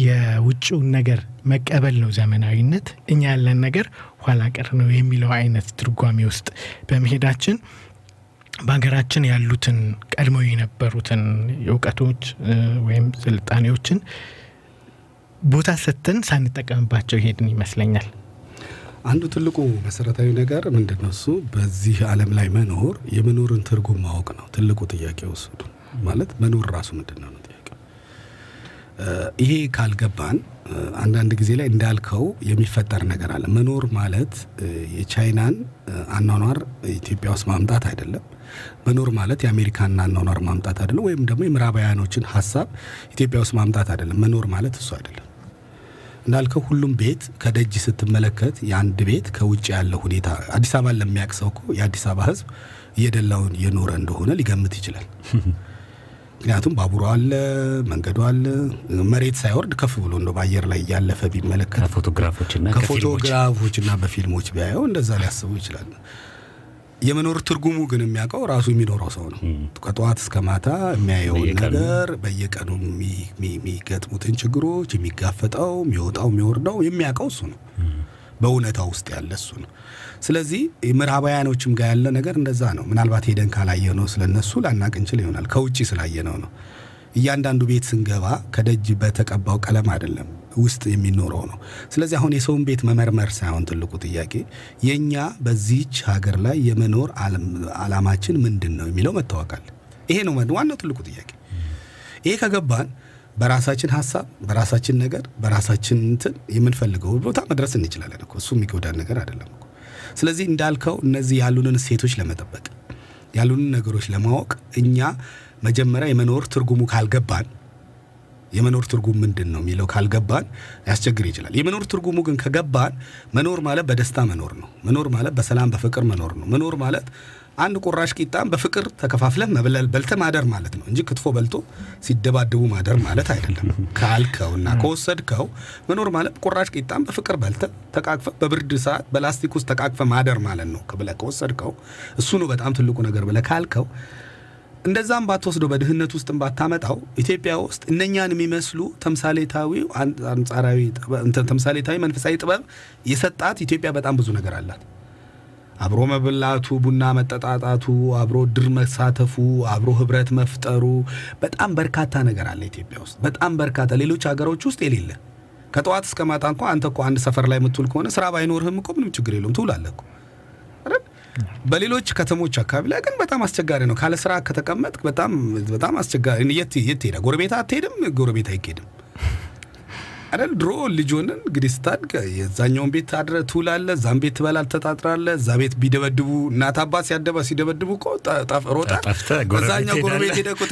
የውጭውን ነገር መቀበል ነው ዘመናዊነት፣ እኛ ያለን ነገር ኋላ ቀር ነው የሚለው አይነት ትርጓሜ ውስጥ በመሄዳችን በሀገራችን ያሉትን ቀድመው የነበሩትን እውቀቶች ወይም ስልጣኔዎችን ቦታ ሰጥተን ሳንጠቀምባቸው ይሄድን ይመስለኛል። አንዱ ትልቁ መሰረታዊ ነገር ምንድን ነው? እሱ በዚህ ዓለም ላይ መኖር የመኖርን ትርጉም ማወቅ ነው። ትልቁ ጥያቄ ወስዱ ማለት መኖር ራሱ ምንድን ነው ይሄ ካልገባን አንዳንድ ጊዜ ላይ እንዳልከው የሚፈጠር ነገር አለ። መኖር ማለት የቻይናን አኗኗር ኢትዮጵያ ውስጥ ማምጣት አይደለም። መኖር ማለት የአሜሪካን አኗኗር ማምጣት አይደለም። ወይም ደግሞ የምዕራባውያኖችን ሀሳብ ኢትዮጵያ ውስጥ ማምጣት አይደለም። መኖር ማለት እሱ አይደለም። እንዳልከው ሁሉም ቤት ከደጅ ስትመለከት የአንድ ቤት ከውጭ ያለው ሁኔታ አዲስ አበባን ለሚያውቅ ሰው እኮ የአዲስ አበባ ሕዝብ እየደላውን እየኖረ እንደሆነ ሊገምት ይችላል። ምክንያቱም ባቡሩ አለ፣ መንገዱ አለ። መሬት ሳይወርድ ከፍ ብሎ እንደው በአየር ላይ እያለፈ ቢመለከት ከፎቶግራፎችና ከፊልሞች ከፎቶግራፎችና በፊልሞች ቢያየው እንደዛ ሊያስቡ ይችላል። የመኖር ትርጉሙ ግን የሚያውቀው ራሱ የሚኖረው ሰው ነው። ከጠዋት እስከ ማታ የሚያየውን ነገር በየቀኑ የሚ- የሚ- የሚገጥሙትን ችግሮች የሚጋፈጠው የሚወጣው የሚወርደው የሚያውቀው እሱ ነው። በእውነታው ውስጥ ያለ እሱ ነው። ስለዚህ ምዕራባውያኖችም ጋር ያለ ነገር እንደዛ ነው። ምናልባት ሄደን ካላየ ነው ስለነሱ ላናቅ እንችል ይሆናል። ከውጭ ስላየነው ነው። እያንዳንዱ ቤት ስንገባ ከደጅ በተቀባው ቀለም አይደለም ውስጥ የሚኖረው ነው። ስለዚህ አሁን የሰውን ቤት መመርመር ሳይሆን ትልቁ ጥያቄ የእኛ በዚች ሀገር ላይ የመኖር አላማችን ምንድን ነው የሚለው መታወቃል። ይሄ ነው ዋናው ትልቁ ጥያቄ። ይሄ ከገባን በራሳችን ሀሳብ፣ በራሳችን ነገር፣ በራሳችን እንትን የምንፈልገው ቦታ መድረስ እንችላለን እኮ እሱ የሚጎዳን ነገር አይደለም ስለዚህ እንዳልከው እነዚህ ያሉንን እሴቶች ለመጠበቅ ያሉንን ነገሮች ለማወቅ እኛ መጀመሪያ የመኖር ትርጉሙ ካልገባን የመኖር ትርጉም ምንድን ነው የሚለው ካልገባን ያስቸግር ይችላል። የመኖር ትርጉሙ ግን ከገባን መኖር ማለት በደስታ መኖር ነው። መኖር ማለት በሰላም በፍቅር መኖር ነው። መኖር ማለት አንድ ቁራሽ ቂጣም በፍቅር ተከፋፍለህ መብለል በልተ ማደር ማለት ነው እንጂ ክትፎ በልቶ ሲደባደቡ ማደር ማለት አይደለም። ካልከውና ከወሰድከው መኖር ማለት ቁራሽ ቂጣም በፍቅር በልተ ተቃቅፈ በብርድ ሰዓት በላስቲክ ውስጥ ተቃቅፈ ማደር ማለት ነው ብለህ ከወሰድከው እሱ ነው በጣም ትልቁ ነገር ብለህ ካልከው እንደዛም ባትወስዶ በድህነት ውስጥ ባታመጣው ኢትዮጵያ ውስጥ እነኛን የሚመስሉ ተምሳሌታዊ አን- አንጻራዊ ተምሳሌታዊ መንፈሳዊ ጥበብ የሰጣት ኢትዮጵያ በጣም ብዙ ነገር አላት። አብሮ መብላቱ፣ ቡና መጠጣጣቱ፣ አብሮ ድር መሳተፉ፣ አብሮ ህብረት መፍጠሩ በጣም በርካታ ነገር አለ ኢትዮጵያ ውስጥ በጣም በርካታ ሌሎች ሀገሮች ውስጥ የሌለ ከጠዋት እስከ ማታ እንኳ አንተ እኮ አንድ ሰፈር ላይ የምትውል ከሆነ ስራ ባይኖርህም እኮ ምንም ችግር የለውም ትውላለህ? በሌሎች ከተሞች አካባቢ ላይ ግን በጣም አስቸጋሪ ነው። ካለ ስራ ከተቀመጥክ በጣም በጣም አስቸጋሪ የት የት ሄዳ ጎረቤት አትሄድም፣ ጎረቤት አይኬድም። አይደል ድሮ ልጅ ሆነን እንግዲህ ስታድግ የዛኛውን ቤት አድረ ትውላለህ፣ እዛም ቤት ትበላል ተጣጥራለህ። እዛ ቤት ቢደበድቡ እናት አባት ሲያደባ ሲደበድቡ እኮ ጎረቤት እዛኛው ጎረቤት ሄደህ እኮ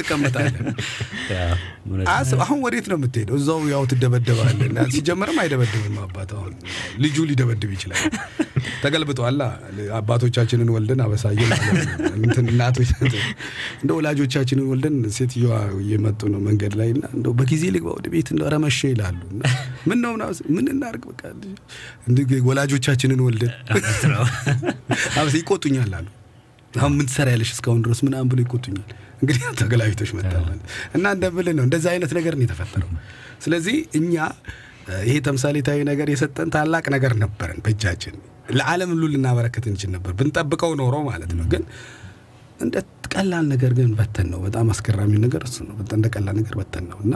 አስብ አሁን ወዴት ነው የምትሄደው? እዛው ያው ትደበደባለህ። እና ሲጀመርም አይደበድብም አባት አሁን ልጁ ሊደበድብ ይችላል። ተገልብጧላ አባቶቻችንን ወልደን አበሳየን እንትን እናቶች እንደ ወላጆቻችንን ወልደን ሴትዮዋ እየመጡ ነው መንገድ ላይ እና እንደው በጊዜ ልግባ ወደ ቤት እንደው ኧረ መሸ ይላሉ። እና ምን ነው ምናምን ምን እናድርግ በቃ ወላጆቻችንን ወልደን አበሳ ይቆጡኛል አሉ። አሁን ምን ትሰሪያለሽ እስካሁን ድረስ ምናምን ብሎ ይቆጡኛል። እንግዲህ ተገላቢቶች መጣ እና እንደምልህ ነው እንደዛ አይነት ነገር ነው የተፈጠረው። ስለዚህ እኛ ይሄ ተምሳሌታዊ ነገር የሰጠን ታላቅ ነገር ነበረን በእጃችን ለዓለም ሁሉ ልናበረከት እንችል ነበር ብንጠብቀው ኖሮ ማለት ነው። ግን እንደ ቀላል ነገር ግን በተን ነው። በጣም አስገራሚ ነገር እሱ ነው። እንደ ቀላል ነገር በተን ነው እና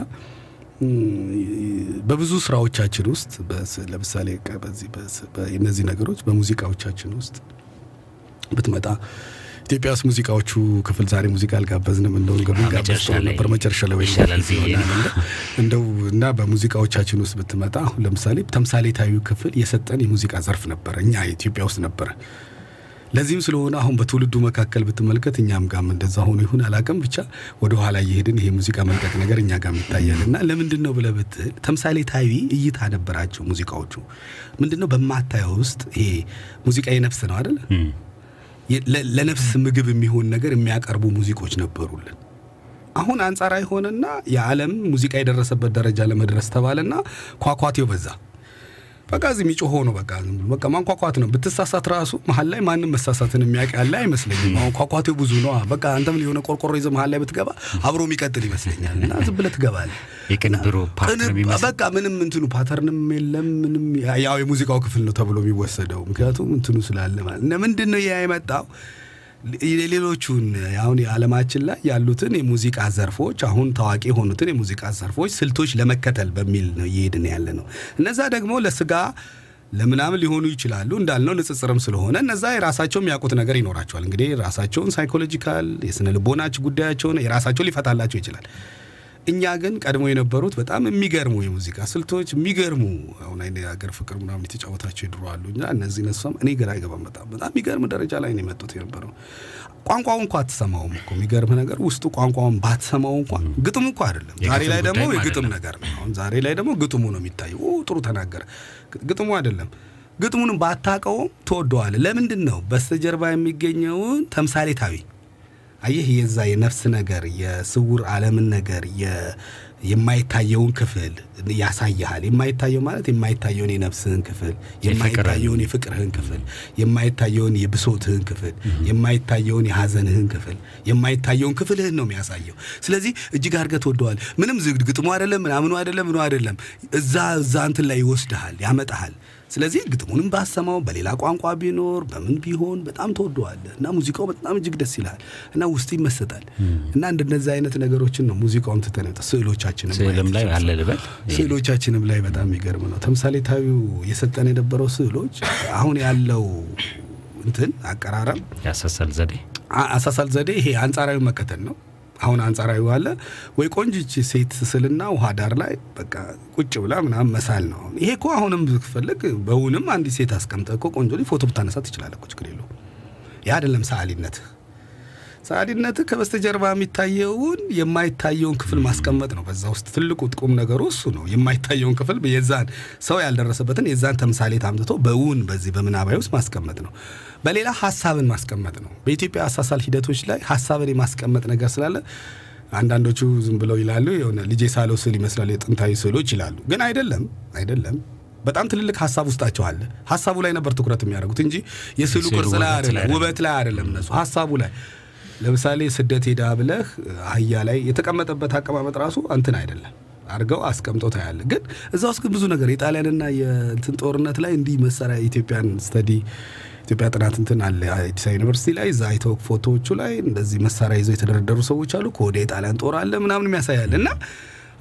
በብዙ ስራዎቻችን ውስጥ ለምሳሌ በዚህ እነዚህ ነገሮች በሙዚቃዎቻችን ውስጥ ብትመጣ ኢትዮጵያ ውስጥ ሙዚቃዎቹ ክፍል ዛሬ ሙዚቃ አልጋበዝንም። እንደው ገቡን ጋበዝ መጨረሻ ጥሩ ላይ ነበር መጨረሻ ላይ ወይ እንደው እና በሙዚቃዎቻችን ውስጥ ብትመጣ አሁን ለምሳሌ ተምሳሌታዊ ክፍል የሰጠን የሙዚቃ ዘርፍ ነበረ፣ እኛ ኢትዮጵያ ውስጥ ነበረ። ለዚህም ስለሆነ አሁን በትውልዱ መካከል ብትመልከት እኛም ጋም እንደዛ ሆኖ ይሁን አላውቅም፣ ብቻ ወደ ኋላ እየሄድን ይሄ ሙዚቃ መልቀቅ ነገር እኛ ጋም ይታያል። እና ለምንድን ነው ብለህ ብትል ተምሳሌታዊ እይታ ነበራቸው ሙዚቃዎቹ። ምንድን ነው በማታየው ውስጥ ይሄ ሙዚቃ የነፍስ ነው ለ- ለነፍስ ምግብ የሚሆን ነገር የሚያቀርቡ ሙዚቆች ነበሩልን። አሁን አንጻራዊ ሆነና የዓለም ሙዚቃ የደረሰበት ደረጃ ለመድረስ ተባለና ኳኳቴው በዛ። በቃ እዚህ የሚጮኸው ነው። በቃ ዝም ብሎ በቃ ማንኳኳት ነው። ብትሳሳት ራሱ መሀል ላይ ማንም መሳሳትን የሚያውቅ ያለ አይመስለኝም። አሁን ኳኳቴው ብዙ ነው። በቃ አንተም የሆነ ቆርቆሮ ይዘህ መሀል ላይ ብትገባ አብሮ የሚቀጥል ይመስለኛል። እና ዝም ብለህ ትገባለህ። የቅንብሩ በቃ ምንም እንትኑ ፓተርንም የለም ምንም ያው የሙዚቃው ክፍል ነው ተብሎ የሚወሰደው ምክንያቱም እንትኑ ስላለ ማለት ምንድን ነው ያ የመጣው የሌሎቹን አሁን የዓለማችን ላይ ያሉትን የሙዚቃ ዘርፎች አሁን ታዋቂ የሆኑትን የሙዚቃ ዘርፎች ስልቶች ለመከተል በሚል ነው እየሄድን ያለ ነው። እነዛ ደግሞ ለስጋ ለምናምን ሊሆኑ ይችላሉ እንዳልነው ንጽጽርም ስለሆነ እነዛ የራሳቸው የሚያውቁት ነገር ይኖራቸዋል። እንግዲህ ራሳቸውን ሳይኮሎጂካል የስነ ልቦናች ጉዳያቸውን የራሳቸው ሊፈታላቸው ይችላል። እኛ ግን ቀድሞ የነበሩት በጣም የሚገርሙ የሙዚቃ ስልቶች የሚገርሙ አሁን አይነ የሀገር ፍቅር ምናምን የተጫወታቸው ይድሮ አሉ እና እነዚህ ነሷም እኔ ግራ አይገባም። በጣም በጣም የሚገርም ደረጃ ላይ ነው የመጡት የነበረው። ቋንቋው እንኳ አትሰማውም እኮ የሚገርም ነገር ውስጡ ቋንቋውን ባትሰማው እንኳ ግጥሙ እኮ አይደለም። ዛሬ ላይ ደግሞ የግጥም ነገር ነው። አሁን ዛሬ ላይ ደግሞ ግጥሙ ነው የሚታየው። ጥሩ ተናገረ። ግጥሙ አይደለም። ግጥሙንም ባታቀውም ትወደዋለህ። ለምንድን ነው በስተጀርባ የሚገኘውን ተምሳሌታዊ አየህ የዛ የነፍስ ነገር የስውር ዓለምን ነገር የ- የማይታየውን ክፍል ያሳይሃል። የማይታየው ማለት የማይታየውን የነፍስህን ክፍል፣ የማይታየውን የፍቅርህን ክፍል፣ የማይታየውን የብሶትህን ክፍል፣ የማይታየውን የሐዘንህን ክፍል፣ የማይታየውን ክፍልህን ነው የሚያሳየው። ስለዚህ እጅግ አድርገህ ትወደዋል። ምንም ዝግ ግጥሙ አይደለም ምናምኑ አይደለም ምኑ አይደለም እዛ እዛ እንትን ላይ ይወስድሃል፣ ያመጣሃል። ስለዚህ ግጥሙንም ባሰማው በሌላ ቋንቋ ቢኖር በምን ቢሆን በጣም ተወደዋለህ እና ሙዚቃው በጣም እጅግ ደስ ይልሃል እና ውስጥ ይመሰጣል እና እንደነዚህ አይነት ነገሮችን ነው ሙዚቃውም የወጣ ስዕሎቻችንም ስዕልም ላይ ይችላል። አለ ልበል ስዕሎቻችንም ላይ በጣም የሚገርም ነው። ተምሳሌታዊው የሰጠን የነበረው ስዕሎች አሁን ያለው እንትን አቀራረብ ያሳሳል ዘዴ አሳሳል ዘዴ ይሄ አንጻራዊ መከተል ነው። አሁን አንጻራዊ አለ ወይ ቆንጅች ሴት ስልና ውሃ ዳር ላይ በቃ ቁጭ ብላ ምናምን መሳል ነው። ይሄ እኮ አሁንም ብትፈልግ በውንም አንዲት ሴት አስቀምጠ ቆንጆ ፎቶ ብታነሳ ትችላለህ ችግር የለውም። ያ አይደለም ሰዓሊነትህ። ሰዓሊነትህ ከበስተጀርባ የሚታየውን የማይታየውን ክፍል ማስቀመጥ ነው። በዛ ውስጥ ትልቁ ቁም ነገሩ እሱ ነው። የማይታየውን ክፍል የዛን ሰው ያልደረሰበትን የዛን ተምሳሌት አምጥቶ በውን በዚህ በምናባዊ ውስጥ ማስቀመጥ ነው። በሌላ ሀሳብን ማስቀመጥ ነው። በኢትዮጵያ አሳሳል ሂደቶች ላይ ሀሳብን የማስቀመጥ ነገር ስላለ አንዳንዶቹ ዝም ብለው ይላሉ የሆነ ልጄ ሳለው ስዕል ይመስላል የጥንታዊ ስዕሎች ይላሉ። ግን አይደለም አይደለም። በጣም ትልልቅ ሀሳብ ውስጣቸው አለ። ሀሳቡ ላይ ነበር ትኩረት የሚያደርጉት እንጂ የስዕሉ ቅርጽ ላይ ውበት ላይ አይደለም፣ አይደለም። ውበት ላይ አይደለም። እነሱ ሀሳቡ ላይ ለምሳሌ ስደት ሄዳ ብለህ አህያ ላይ የተቀመጠበት አቀማመጥ ራሱ እንትን አይደለም አድርገው አስቀምጦ ታያለ። ግን እዛ ውስጥ ግን ብዙ ነገር የጣሊያንና የእንትን ጦርነት ላይ እንዲህ መሳሪያ ኢትዮጵያን study ኢትዮጵያ ጥናት እንትን አለ አዲስ ዩኒቨርሲቲ ላይ እዛ አይተው ፎቶዎቹ ላይ እንደዚህ መሳሪያ ይዘው የተደረደሩ ሰዎች አሉ። ከወደ የጣሊያን ጦር አለ ምናምን የሚያሳያል እና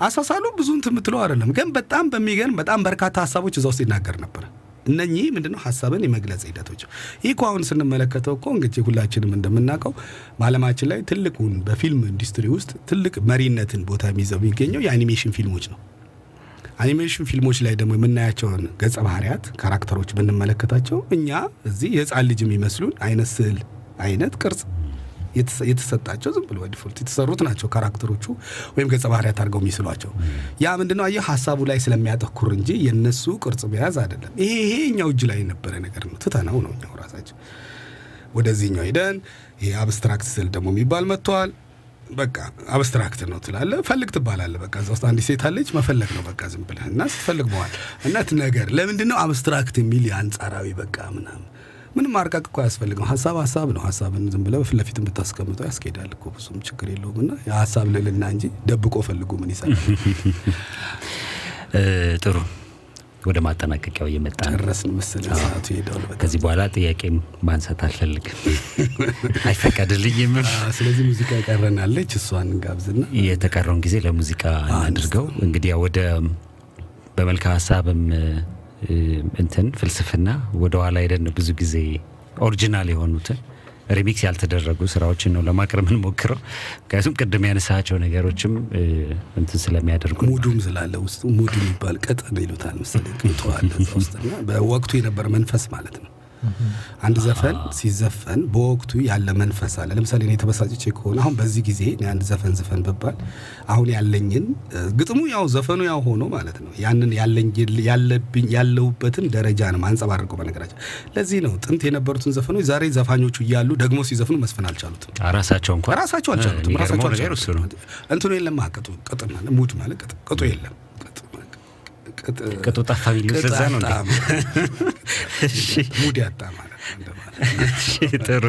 አሳሳሉ ብዙ እንትን የምትለው አይደለም። ግን በጣም በሚገርም በጣም በርካታ ሀሳቦች እዛ ውስጥ ይናገር ነበር። እነኚህ ምንድነው ሀሳብን የመግለጽ ሂደቶች። ይህ አሁን ስንመለከተው እኮ እንግዲህ ሁላችንም እንደምናውቀው በዓለማችን ላይ ትልቁን በፊልም ኢንዱስትሪ ውስጥ ትልቅ መሪነትን ቦታ የሚይዘው የሚገኘው የአኒሜሽን ፊልሞች ነው። አኒሜሽን ፊልሞች ላይ ደግሞ የምናያቸውን ገጸ ባህሪያት ካራክተሮች ብንመለከታቸው እኛ እዚህ የህፃን ልጅ የሚመስሉን አይነት ስዕል አይነት ቅርጽ የተሰጣቸው ዝም ብሎ default የተሰሩት ናቸው ካራክተሮቹ ወይም ገጸ ባህሪያት አድርገው የሚስሏቸው። ያ ምንድነው አየህ ሀሳቡ ላይ ስለሚያተኩር እንጂ የነሱ ቅርጽ መያዝ አይደለም። ይሄ ይሄ እኛው እጅ ላይ የነበረ ነገር ነው። ትተነው ነው እኛው ራሳችን ወደዚህኛው ሄደን ይሄ abstract ስዕል ደግሞ የሚባል መጥተዋል። በቃ አብስትራክት ነው ትላለ፣ ፈልግ ትባላለ። በቃ እዛ ውስጥ አንዲት ሴት አለች፣ መፈለግ ነው በቃ ዝም ብለህ እና ስትፈልግ መዋል እናት ነገር ለምንድን አብስትራክት የሚል የአንጻራዊ በቃ ምናምን ምንም ማርቀቅ እኮ አያስፈልግም። ሀሳብ ሀሳብ ነው። ሀሳብን ዝም ብለህ ፊት ለፊት ብታስቀምጠው ያስኬዳል እኮ ብዙም ችግር የለውም። እና የሀሳብ ልዕልና እንጂ ደብቆ ፈልጉ ምን ይሰራል? [LAUGHS] ጥሩ ወደ ማጠናቀቂያው እየመጣ ጨረስን መሰለኝ ሰዓቱ ሄደዋል። በጣም ከዚህ በኋላ ጥያቄም ማንሳት አልፈልግም፣ [LAUGHS] አይፈቀድልኝም። ስለዚህ ሙዚቃ ቀረናለች፣ እሷን እንጋብዝና የተቀረውን ጊዜ ለሙዚቃ እናድርገው። እንግዲህ ወደ በመልካ ሀሳብም እንትን ፍልስፍና ወደ ሄደን ብዙ ጊዜ original የሆኑትን remix ያልተደረጉ ስራዎችን ነው ለማቅረብ የምንሞክረው። ምክንያቱም ቅድም ያነሳቸው ነገሮችም እንትን ስለሚያደርጉ mood ኡም ስላለ ውስጡ mood የሚባል ቅጥን ይሉታል መሰለኝ እዛ ውስጥና በወቅቱ የነበረ መንፈስ ማለት ነው። አንድ ዘፈን ሲዘፈን በወቅቱ ያለ መንፈስ አለ። ለምሳሌ እኔ ተበሳጭቼ ከሆነ አሁን በዚህ ጊዜ አንድ ዘፈን ዝፈን ብባል አሁን ያለኝን ግጥሙ ያው ዘፈኑ ያው ሆኖ ማለት ነው ያንን ያለብኝ ያለሁበትን ደረጃ ነው ማንጸባርቀው። በነገራችን ለዚህ ነው ጥንት የነበሩትን ዘፈኖች ዛሬ ዘፋኞቹ እያሉ ደግሞ ሲዘፍኑ መስፈን አልቻሉትም። ራሳቸው እንኳን ራሳቸው አልቻሉትም። ራሳቸው እንትኑ የለም ቅጡ ቅጥ ሙድ ማለት ቅጡ የለም ቅጡ ጠፋ ቅጥ ለዛ ነው [LAUGHS] ሙድ ያጣ ማለት ጥሩ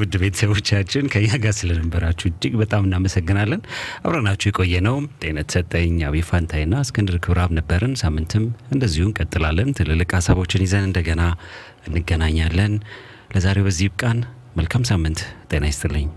ውድ ቤተሰቦቻችን ከኛ ጋር ስለነበራችሁ እጅግ በጣም እናመሰግናለን። አብረናችሁ የቆየ ነው ጤነት ሰጠኝ አቤ ፋንታይና እስክንድር ክብራብ ነበርን። ሳምንትም እንደዚሁ እንቀጥላለን። ትልልቅ ሀሳቦችን ይዘን እንደገና እንገናኛለን። ለዛሬው በዚህ ይብቃን። መልካም ሳምንት። ጤና ይስጥልኝ።